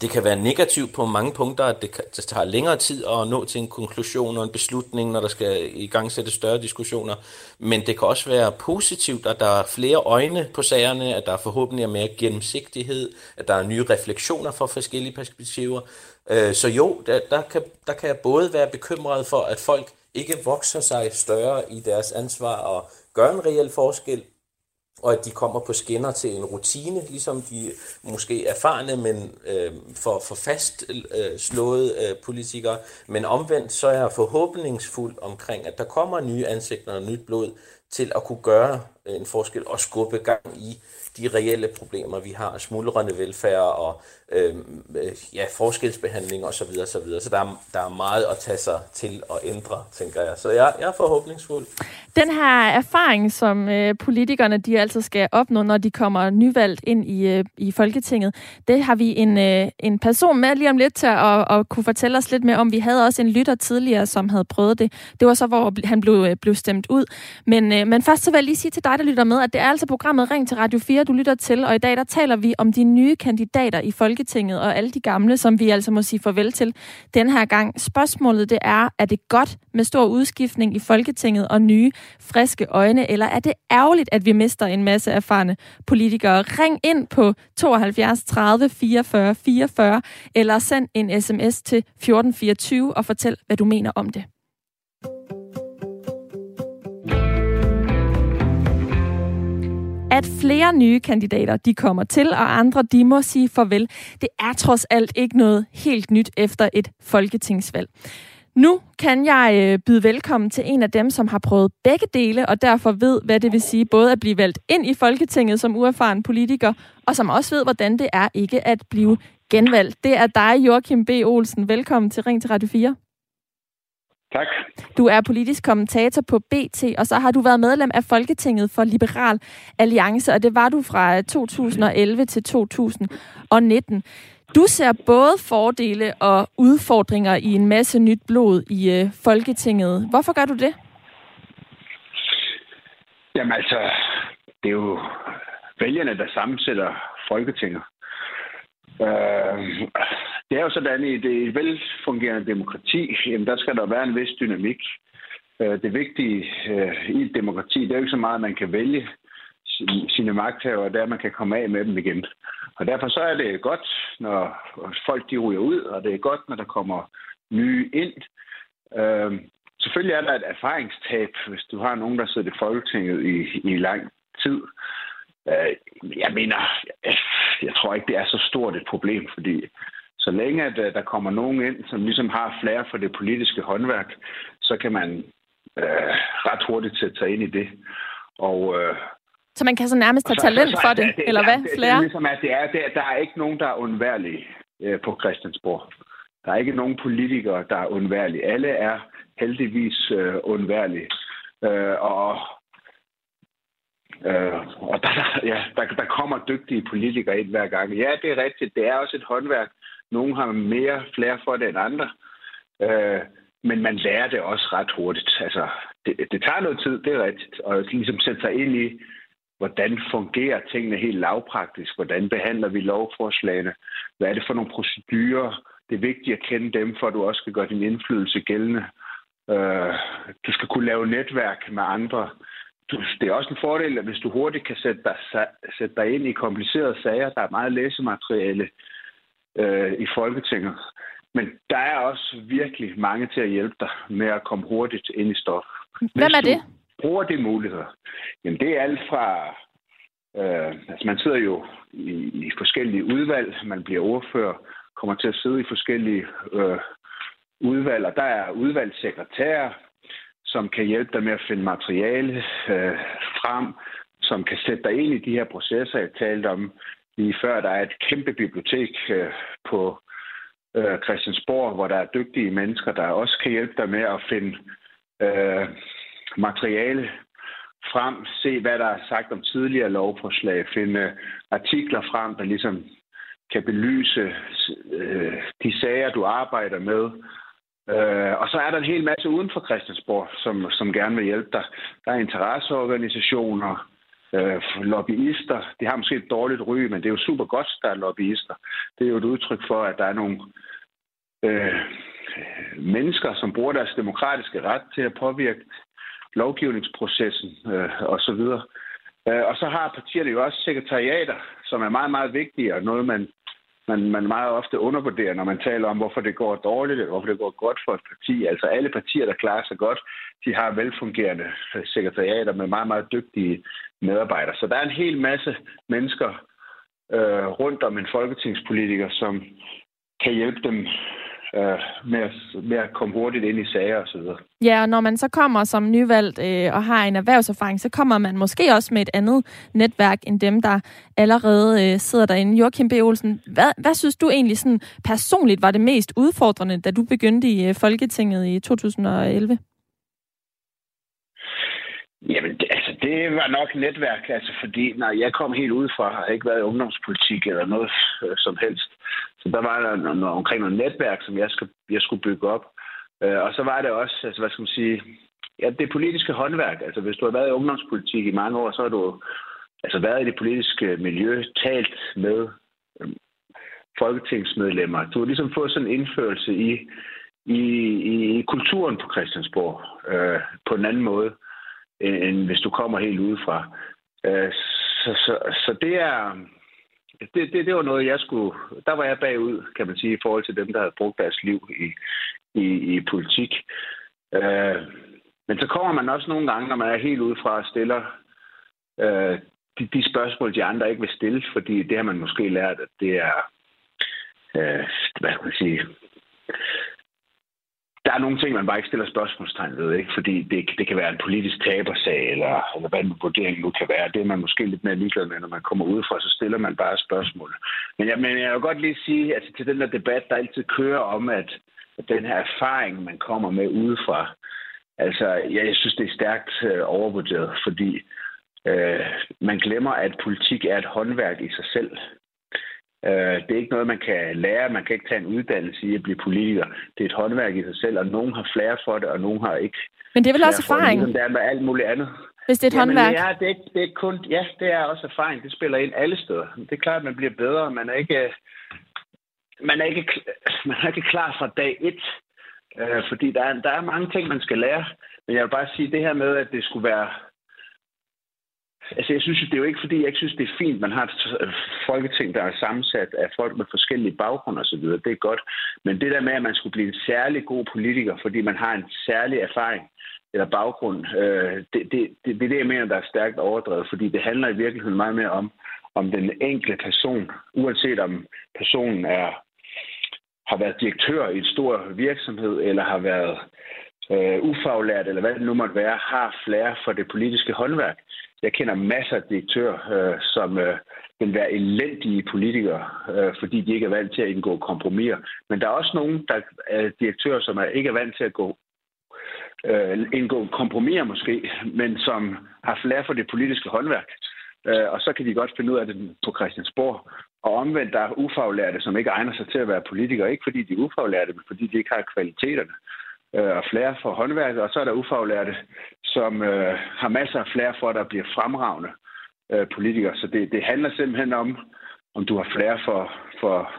det kan være negativt på mange punkter, at det, kan, det tager længere tid at nå til en konklusion og en beslutning, når der skal i gang sætte større diskussioner. Men det kan også være positivt, at der er flere øjne på sagerne, at der forhåbentlig er mere gennemsigtighed, at der er nye refleksioner fra forskellige perspektiver. Øh, så jo, der, der, kan, der kan jeg både være bekymret for, at folk ikke vokser sig større i deres ansvar og gør en reel forskel, og at de kommer på skinner til en rutine, ligesom de måske erfarne, men øh, for, for fast øh, slået øh, politikere. Men omvendt så er jeg forhåbningsfuld omkring, at der kommer nye ansigter og nyt blod til at kunne gøre øh, en forskel og skubbe gang i de reelle problemer, vi har, smuldrende velfærd og Øhm, øh, ja, forskelsbehandling osv. Så, videre, så, videre. så der, er, der er meget at tage sig til at ændre, tænker jeg. Så jeg, jeg er forhåbningsfuld.
Den her erfaring, som øh, politikerne de altså skal opnå, når de kommer nyvalgt ind i, øh, i Folketinget, det har vi en, øh, en person med lige om lidt til at, at kunne fortælle os lidt mere om. Vi havde også en lytter tidligere, som havde prøvet det. Det var så, hvor han blev, øh, blev stemt ud. Men, øh, men først så vil jeg lige sige til dig, der lytter med, at det er altså programmet Ring til Radio 4, du lytter til, og i dag der taler vi om de nye kandidater i Folketinget, Folketinget og alle de gamle, som vi altså må sige farvel til den her gang. Spørgsmålet det er, er det godt med stor udskiftning i Folketinget og nye, friske øjne, eller er det ærgerligt, at vi mister en masse erfarne politikere? Ring ind på 72 30 44 44, eller send en sms til 1424 og fortæl, hvad du mener om det. At flere nye kandidater de kommer til, og andre de må sige farvel. Det er trods alt ikke noget helt nyt efter et folketingsvalg. Nu kan jeg øh, byde velkommen til en af dem, som har prøvet begge dele, og derfor ved, hvad det vil sige både at blive valgt ind i Folketinget som uerfaren politiker, og som også ved, hvordan det er ikke at blive genvalgt. Det er dig, Joachim B. Olsen. Velkommen til Ring til Radio 4.
Tak.
Du er politisk kommentator på BT, og så har du været medlem af Folketinget for Liberal Alliance, og det var du fra 2011 til 2019. Du ser både fordele og udfordringer i en masse nyt blod i øh, Folketinget. Hvorfor gør du det?
Jamen altså, det er jo vælgerne, der sammensætter Folketinget. Øh, det er jo sådan, i det velfungerende demokrati, jamen der skal der være en vis dynamik. Øh, det vigtige øh, i et demokrati, det er jo ikke så meget, at man kan vælge sine magthavere, og der man kan komme af med dem igen. Og derfor så er det godt, når folk de ryger ud, og det er godt, når der kommer nye ind. Øh, selvfølgelig er der et erfaringstab, hvis du har nogen, der sidder i Folketinget i, i lang tid. Øh, jeg mener, jeg tror ikke, det er så stort et problem, fordi så længe at, øh, der kommer nogen ind, som ligesom har flere for det politiske håndværk, så kan man øh, ret hurtigt sætte sig ind i det. Og, øh,
så man kan så nærmest tage talent for det, det eller hvad?
Det, det, det, ligesom, at det er, det, der er ikke nogen, der er undværlige øh, på Christiansborg. Der er ikke nogen politikere, der er undværlige. Alle er heldigvis øh, undværlige. Øh, og Øh, og der, ja, der, der kommer dygtige politikere ind hver gang. Ja, det er rigtigt. Det er også et håndværk. Nogle har mere flere for det end andre. Øh, men man lærer det også ret hurtigt. Altså, det, det tager noget tid, det er rigtigt. Og ligesom sætte sig ind i, hvordan fungerer tingene helt lavpraktisk? Hvordan behandler vi lovforslagene? Hvad er det for nogle procedurer? Det er vigtigt at kende dem, for at du også skal gøre din indflydelse gældende. Øh, du skal kunne lave netværk med andre det er også en fordel, at hvis du hurtigt kan sætte dig, sætte dig ind i komplicerede sager, der er meget læsemateriale øh, i Folketinget. Men der er også virkelig mange til at hjælpe dig med at komme hurtigt ind i stof.
Hvem er det?
bruger de muligheder. Jamen, det er alt fra... Øh, altså, man sidder jo i, i forskellige udvalg. Man bliver ordfører, kommer til at sidde i forskellige øh, udvalg, og der er udvalgssekretærer, som kan hjælpe dig med at finde materiale øh, frem, som kan sætte dig ind i de her processer, jeg talte om lige før. Der er et kæmpe bibliotek øh, på øh, Christiansborg, hvor der er dygtige mennesker, der også kan hjælpe dig med at finde øh, materiale frem, se hvad der er sagt om tidligere lovforslag, finde øh, artikler frem, der ligesom kan belyse øh, de sager, du arbejder med, Øh, og så er der en hel masse uden for Christiansborg, som, som gerne vil hjælpe dig. Der er interesseorganisationer, øh, lobbyister. De har måske et dårligt ry, men det er jo super godt, der er lobbyister. Det er jo et udtryk for, at der er nogle øh, mennesker, som bruger deres demokratiske ret til at påvirke lovgivningsprocessen øh, osv. Øh, og så har partierne jo også sekretariater, som er meget, meget vigtige, og noget, man man, man meget ofte undervurderer, når man taler om, hvorfor det går dårligt, eller hvorfor det går godt for et parti. Altså alle partier, der klarer sig godt, de har velfungerende sekretariater med meget, meget dygtige medarbejdere. Så der er en hel masse mennesker øh, rundt om en folketingspolitiker, som kan hjælpe dem øh, med, at, med at komme hurtigt ind i sager osv.
Ja, og når man så kommer som nyvalgt øh, og har en erhvervserfaring, så kommer man måske også med et andet netværk end dem, der allerede øh, sidder derinde. Joachim B. Olsen, hvad, hvad synes du egentlig sådan personligt var det mest udfordrende, da du begyndte i øh, Folketinget i 2011?
Jamen, det, altså, det var nok netværk, altså, fordi når jeg kom helt udefra, har ikke været i ungdomspolitik eller noget øh, som helst. Så der var der noget, noget, omkring noget netværk, som jeg, skulle, jeg skulle bygge op. Øh, og så var det også, altså, hvad skal man sige, ja, det politiske håndværk. Altså, hvis du har været i ungdomspolitik i mange år, så har du altså, været i det politiske miljø, talt med øh, folketingsmedlemmer. Du har ligesom fået sådan en indførelse i, i, i kulturen på Christiansborg øh, på en anden måde end hvis du kommer helt udefra. Øh, så, så, så det er... Det, det, det var noget, jeg skulle... Der var jeg bagud, kan man sige, i forhold til dem, der havde brugt deres liv i, i, i politik. Øh, men så kommer man også nogle gange, når man er helt udefra og stiller øh, de, de spørgsmål, de andre ikke vil stille, fordi det har man måske lært, at det er... Øh, hvad skal man sige der er nogle ting, man bare ikke stiller spørgsmålstegn ved, ikke? fordi det, det kan være en politisk tabersag, eller, eller hvad en vurdering nu kan være. Det er man måske lidt mere ligeglad med, når man kommer udefra, så stiller man bare spørgsmål. Men jeg, men jeg vil godt lige sige, altså til den der debat, der altid kører om, at, at den her erfaring, man kommer med udefra, altså jeg, jeg synes, det er stærkt øh, overvurderet, fordi øh, man glemmer, at politik er et håndværk i sig selv. Øh, det er ikke noget, man kan lære. Man kan ikke tage en uddannelse i at blive politiker. Det er et håndværk i sig selv, og nogen har flere for det, og nogen har ikke.
Men det er vel også erfaring?
Det, ligesom det er med alt muligt andet.
Hvis det er et Jamen, håndværk?
Ja, det er, ikke, det er kun, ja, det er også erfaring. Det spiller ind alle steder. Det er klart, at man bliver bedre. Man er ikke, man er ikke, man er ikke klar fra dag et. Øh, fordi der er, der er mange ting, man skal lære. Men jeg vil bare sige det her med, at det skulle være Altså, jeg synes, det er jo ikke, fordi jeg ikke synes, det er fint, man har et øh, folketing, der er sammensat af folk med forskellige baggrunde osv. Det er godt. Men det der med, at man skulle blive en særlig god politiker, fordi man har en særlig erfaring eller baggrund, øh, det, det, det, det er det, jeg mener, der er stærkt overdrevet, fordi det handler i virkeligheden meget mere om, om den enkelte person, uanset om personen er har været direktør i en stor virksomhed, eller har været øh, ufaglært, eller hvad det nu måtte være, har flere for det politiske håndværk. Jeg kender masser af direktører, øh, som øh, vil være elendige politikere, øh, fordi de ikke er vant til at indgå kompromiser. Men der er også nogen, der er direktører, som er ikke er vant til at gå øh, indgå kompromiser måske, men som har flere for det politiske håndværk. Øh, og så kan de godt finde ud af det på Christiansborg. Og omvendt, der er ufaglærte, som ikke egner sig til at være politikere. Ikke fordi de er ufaglærte, men fordi de ikke har kvaliteterne øh, og flere for håndværket, og så er der ufaglærte, som øh, har masser af flere for, der bliver fremragende øh, politikere. Så det, det handler simpelthen om, om du har flere for, for,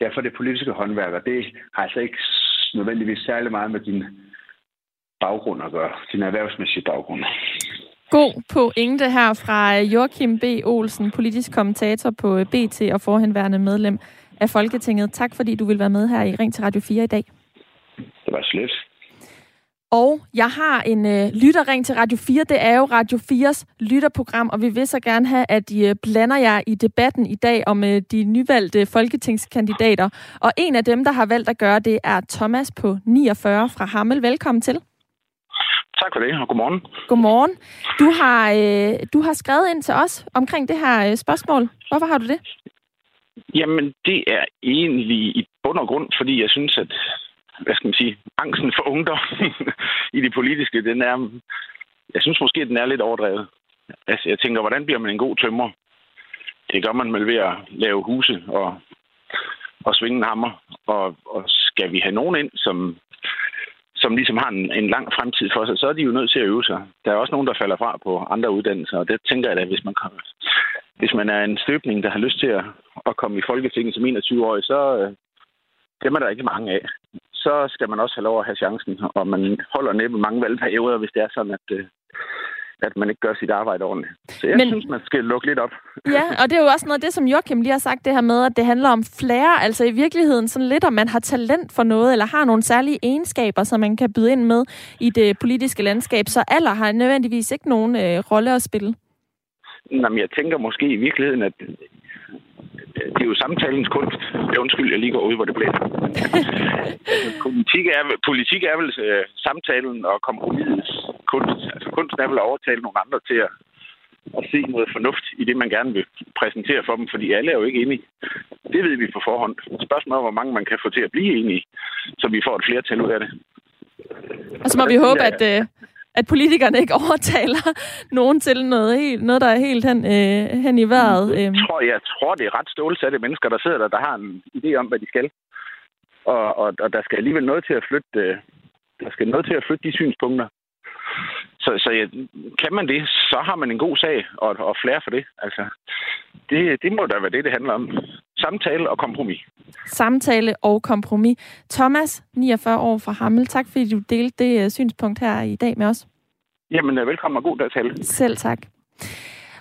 ja, for det politiske håndværk, og det har altså ikke nødvendigvis særlig meget med din baggrund at gøre, din erhvervsmæssige baggrund.
God pointe her fra Joachim B. Olsen, politisk kommentator på BT og forhenværende medlem af Folketinget. Tak fordi du vil være med her i Ring til Radio 4 i dag.
Det var slet.
Og jeg har en øh, lytterring til Radio 4. Det er jo Radio 4's lytterprogram, og vi vil så gerne have, at I øh, blander jer i debatten i dag om øh, de nyvalgte folketingskandidater. Og en af dem, der har valgt at gøre det, er Thomas på 49 fra Hammel. Velkommen til.
Tak for det, og godmorgen.
Godmorgen. Du har, øh, du har skrevet ind til os omkring det her øh, spørgsmål. Hvorfor har du det?
Jamen, det er egentlig i bund og grund, fordi jeg synes, at hvad skal man sige, angsten for ungdom i det politiske, den er, jeg synes måske, den er lidt overdrevet. Altså, jeg tænker, hvordan bliver man en god tømrer? Det gør man vel ved at lave huse og, og svinge en hammer. Og, og skal vi have nogen ind, som, som ligesom har en, en lang fremtid for sig, så er de jo nødt til at øve sig. Der er også nogen, der falder fra på andre uddannelser, og det tænker jeg da, hvis man, kommer, hvis man er en støbning, der har lyst til at, at komme i Folketinget som 21-årig, så øh, dem er der ikke mange af så skal man også have lov at have chancen, og man holder næppe mange valgperioder, hvis det er sådan, at, øh, at man ikke gør sit arbejde ordentligt. Så jeg Men... synes, man skal lukke lidt op.
Ja, og det er jo også noget af det, som Joachim lige har sagt, det her med, at det handler om flere, altså i virkeligheden sådan lidt, om man har talent for noget, eller har nogle særlige egenskaber, som man kan byde ind med i det politiske landskab. Så alder har nødvendigvis ikke nogen øh, rolle at spille.
Jamen, jeg tænker måske i virkeligheden, at det er jo samtalens kunst. Jeg undskyld, jeg lige går ud, hvor det bliver. altså, politik, er, politik er vel uh, samtalen og kompromisets kunst. Altså kunsten er vel at overtale nogle andre til at, at se noget fornuft i det, man gerne vil præsentere for dem, fordi alle er jo ikke enige. Det ved vi på forhånd. Spørgsmålet er, hvor mange man kan få til at blive enige, så vi får et flertal ud af det.
Og så må vi håbe, at, øh, at politikerne ikke overtaler nogen til noget, helt, noget der er helt hen, øh, hen i vejret.
Jeg øhm. tror, jeg tror, det er ret stålsatte mennesker, der sidder der, der har en idé om, hvad de skal. Og, og, og der skal alligevel noget til at flytte, øh, der skal noget til at flytte de synspunkter. Så, så ja, kan man det, så har man en god sag og, og flere for det. Altså, det, det må da være det, det handler om. Samtale og kompromis.
Samtale og kompromis. Thomas, 49 år fra Hammel, tak fordi du delte det uh, synspunkt her i dag med os.
Jamen, øh, velkommen og god dag til.
Selv tak.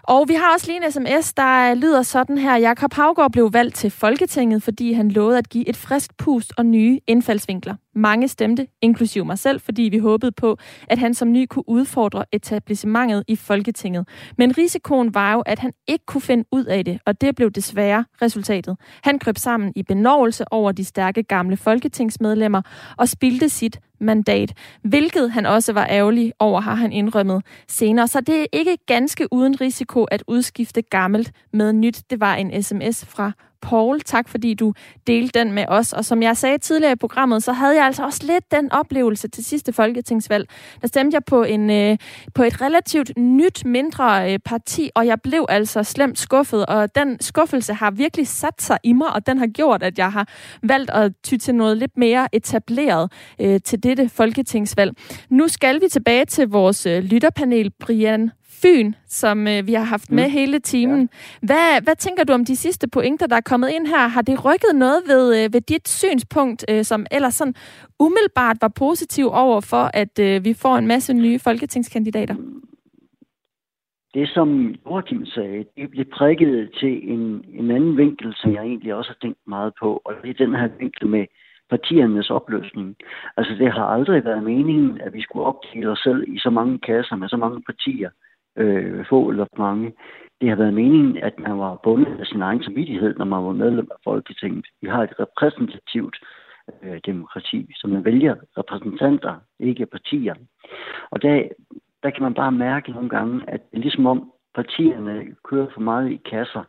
Og vi har også lige en sms, der lyder sådan her. Jakob Havgård blev valgt til Folketinget, fordi han lovede at give et frisk pust og nye indfaldsvinkler. Mange stemte, inklusive mig selv, fordi vi håbede på, at han som ny kunne udfordre etablissementet i Folketinget. Men risikoen var jo, at han ikke kunne finde ud af det, og det blev desværre resultatet. Han krøb sammen i benovelse over de stærke gamle folketingsmedlemmer og spildte sit mandat, hvilket han også var ærgerlig over, har han indrømmet senere. Så det er ikke ganske uden risiko at udskifte gammelt med nyt. Det var en sms fra Paul, tak fordi du delte den med os. Og som jeg sagde tidligere i programmet, så havde jeg altså også lidt den oplevelse til sidste folketingsvalg. Der stemte jeg på, en, øh, på et relativt nyt, mindre øh, parti, og jeg blev altså slemt skuffet. Og den skuffelse har virkelig sat sig i mig, og den har gjort, at jeg har valgt at ty til noget lidt mere etableret øh, til dette folketingsvalg. Nu skal vi tilbage til vores øh, lytterpanel, Brian Fyn, som øh, vi har haft med mm. hele timen. Ja. Hvad, hvad tænker du om de sidste pointer, der er kommet ind her? Har det rykket noget ved, øh, ved dit synspunkt, øh, som ellers sådan umiddelbart var positiv over for, at øh, vi får en masse nye folketingskandidater?
Det, som Joachim sagde, det blev prikket til en, en anden vinkel, som jeg egentlig også har tænkt meget på, og det er den her vinkel med partiernes opløsning. Altså, det har aldrig været meningen, at vi skulle opdele os selv i så mange kasser med så mange partier øh, få eller mange. Det har været meningen, at man var bundet af sin egen samvittighed, når man var medlem af Folketinget. Vi har et repræsentativt øh, demokrati, som man vælger repræsentanter, ikke partier. Og der, der kan man bare mærke nogle gange, at det er ligesom om partierne kører for meget i kasser.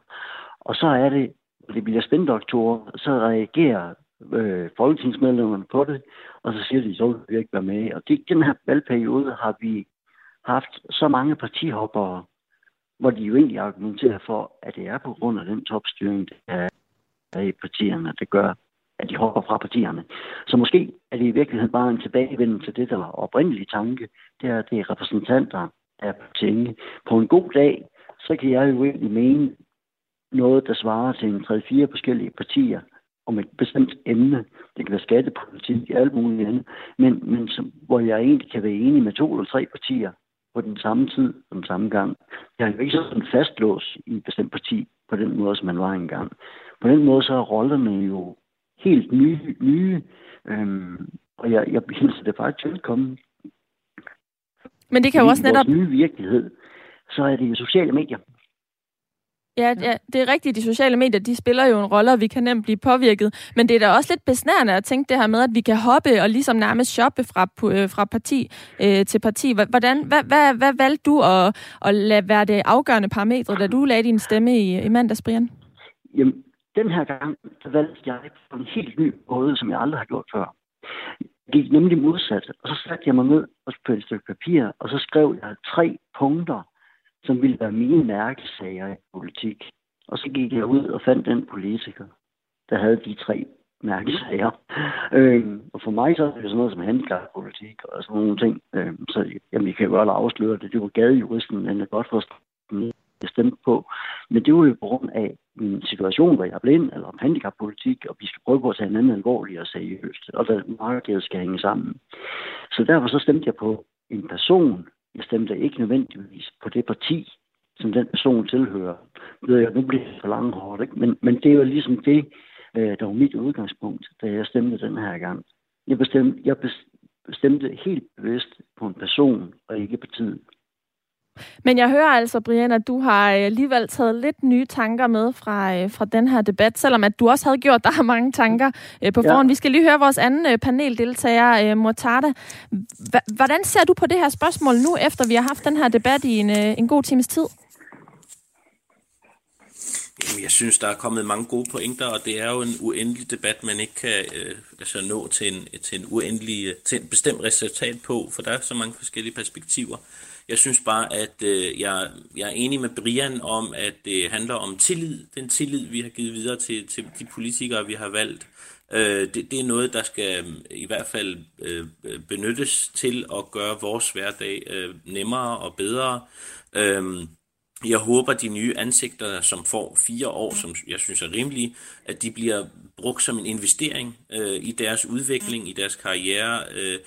Og så er det, det bliver spændoktorer, så reagerer øh, folketingsmedlemmerne på det, og så siger de, så vil vi ikke være med. Og det, den her valgperiode har vi haft så mange partihoppere, hvor de jo egentlig argumenterer for, at det er på grund af den topstyring, der er i partierne, der gør, at de hopper fra partierne. Så måske er det i virkeligheden bare en tilbagevendelse til det, der var oprindelige tanke. Det er, at det er repræsentanter af partierne. På en god dag, så kan jeg jo egentlig mene noget, der svarer til en 3-4 forskellige partier om et bestemt emne. Det kan være skattepolitik, alt muligt andet. Men, men som, hvor jeg egentlig kan være enig med to eller tre partier på den samme tid, på den samme gang. Jeg er jo ikke sådan fastlåst i et bestemt parti på den måde, som man var engang. På den måde så er rollerne jo helt nye, nye øhm, og jeg, jeg hilser det faktisk velkommen.
Men det kan jo også netop...
nye virkelighed, så er det jo sociale medier.
Ja, ja, det er rigtigt. De sociale medier, de spiller jo en rolle, og vi kan nemt blive påvirket. Men det er da også lidt besnærende at tænke det her med, at vi kan hoppe og ligesom nærmest shoppe fra, øh, fra parti øh, til parti. Hvordan, hvad, hvad, hvad valgte du at, at lade være det afgørende parametre, da du lagde din stemme i, i mandags, Brian?
Jamen, den her gang så valgte jeg på en helt ny måde, som jeg aldrig har gjort før. Jeg gik nemlig modsat, og så satte jeg mig ned på et stykke papir, og så skrev jeg tre punkter, som ville være mine mærkesager i politik. Og så gik jeg ud og fandt den politiker, der havde de tre mærkesager. Øh, og for mig så er det sådan noget som handicappolitik og sådan nogle ting. Øh, så jamen, jeg kan jo godt afsløre det. Det var gadejuristen, men er godt forstå, jeg stemte på. Men det var jo på grund af min situation, hvor jeg er blind, eller om handicappolitik, og vi skal prøve på at tage hinanden alvorligt og seriøst, og der markedet skal hænge sammen. Så derfor så stemte jeg på en person, jeg stemte ikke nødvendigvis på det parti, som den person tilhører. Det ved jeg, nu bliver det for langhårdt, ikke? Men, men det er jo ligesom det, øh, der var mit udgangspunkt, da jeg stemte den her gang. Jeg bestemte, jeg bestemte helt bevidst på en person, og ikke partiet.
Men jeg hører altså, Brian, at du har øh, alligevel taget lidt nye tanker med fra, øh, fra den her debat, selvom at du også havde gjort dig mange tanker øh, på forhånd. Ja. Vi skal lige høre vores anden paneldeltager, Mortada. Hvordan ser du på det her spørgsmål nu, efter vi har haft den her debat i en, en god times tid?
Jamen, jeg synes, der er kommet mange gode pointer, og det er jo en uendelig debat, man ikke kan øh, altså nå til en, til en uendelig, til en bestemt resultat på, for der er så mange forskellige perspektiver. Jeg synes bare, at øh, jeg, jeg er enig med Brian om, at det handler om tillid. Den tillid, vi har givet videre til, til de politikere, vi har valgt. Øh, det, det er noget, der skal øh, i hvert fald øh, benyttes til at gøre vores hverdag øh, nemmere og bedre. Øh, jeg håber, de nye ansigter, som får fire år, som jeg synes er rimelige, at de bliver brugt som en investering øh, i deres udvikling, i deres karriere øh,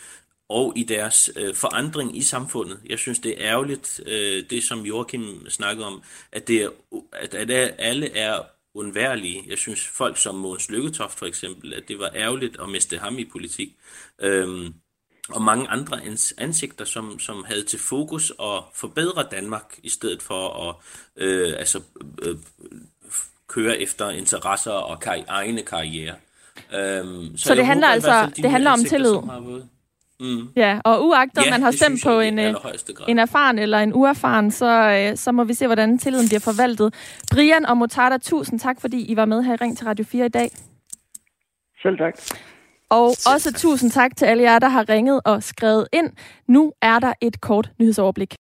og i deres øh, forandring i samfundet. Jeg synes, det er ærgerligt, øh, det som Joachim snakkede om, at, det er, at, at alle er undværlige. Jeg synes, folk som Mogens Lykketoft for eksempel, at det var ærgerligt at miste ham i politik. Øh, og mange andre ansigter, som, som havde til fokus at forbedre Danmark, i stedet for at øh, altså, øh, køre efter interesser og kar- egne karriere.
Øhm, så, så det handler håber, altså det handler om tillid? Mm. Ja, og uagtet ja, man har stemt på en, øh, en erfaren eller en uerfaren, så, øh, så må vi se, hvordan tilliden bliver forvaltet. Brian og Motada, tusind tak, fordi I var med her i Ring til Radio 4 i dag.
Selv tak.
Og også tusind tak til alle jer, der har ringet og skrevet ind. Nu er der et kort nyhedsoverblik.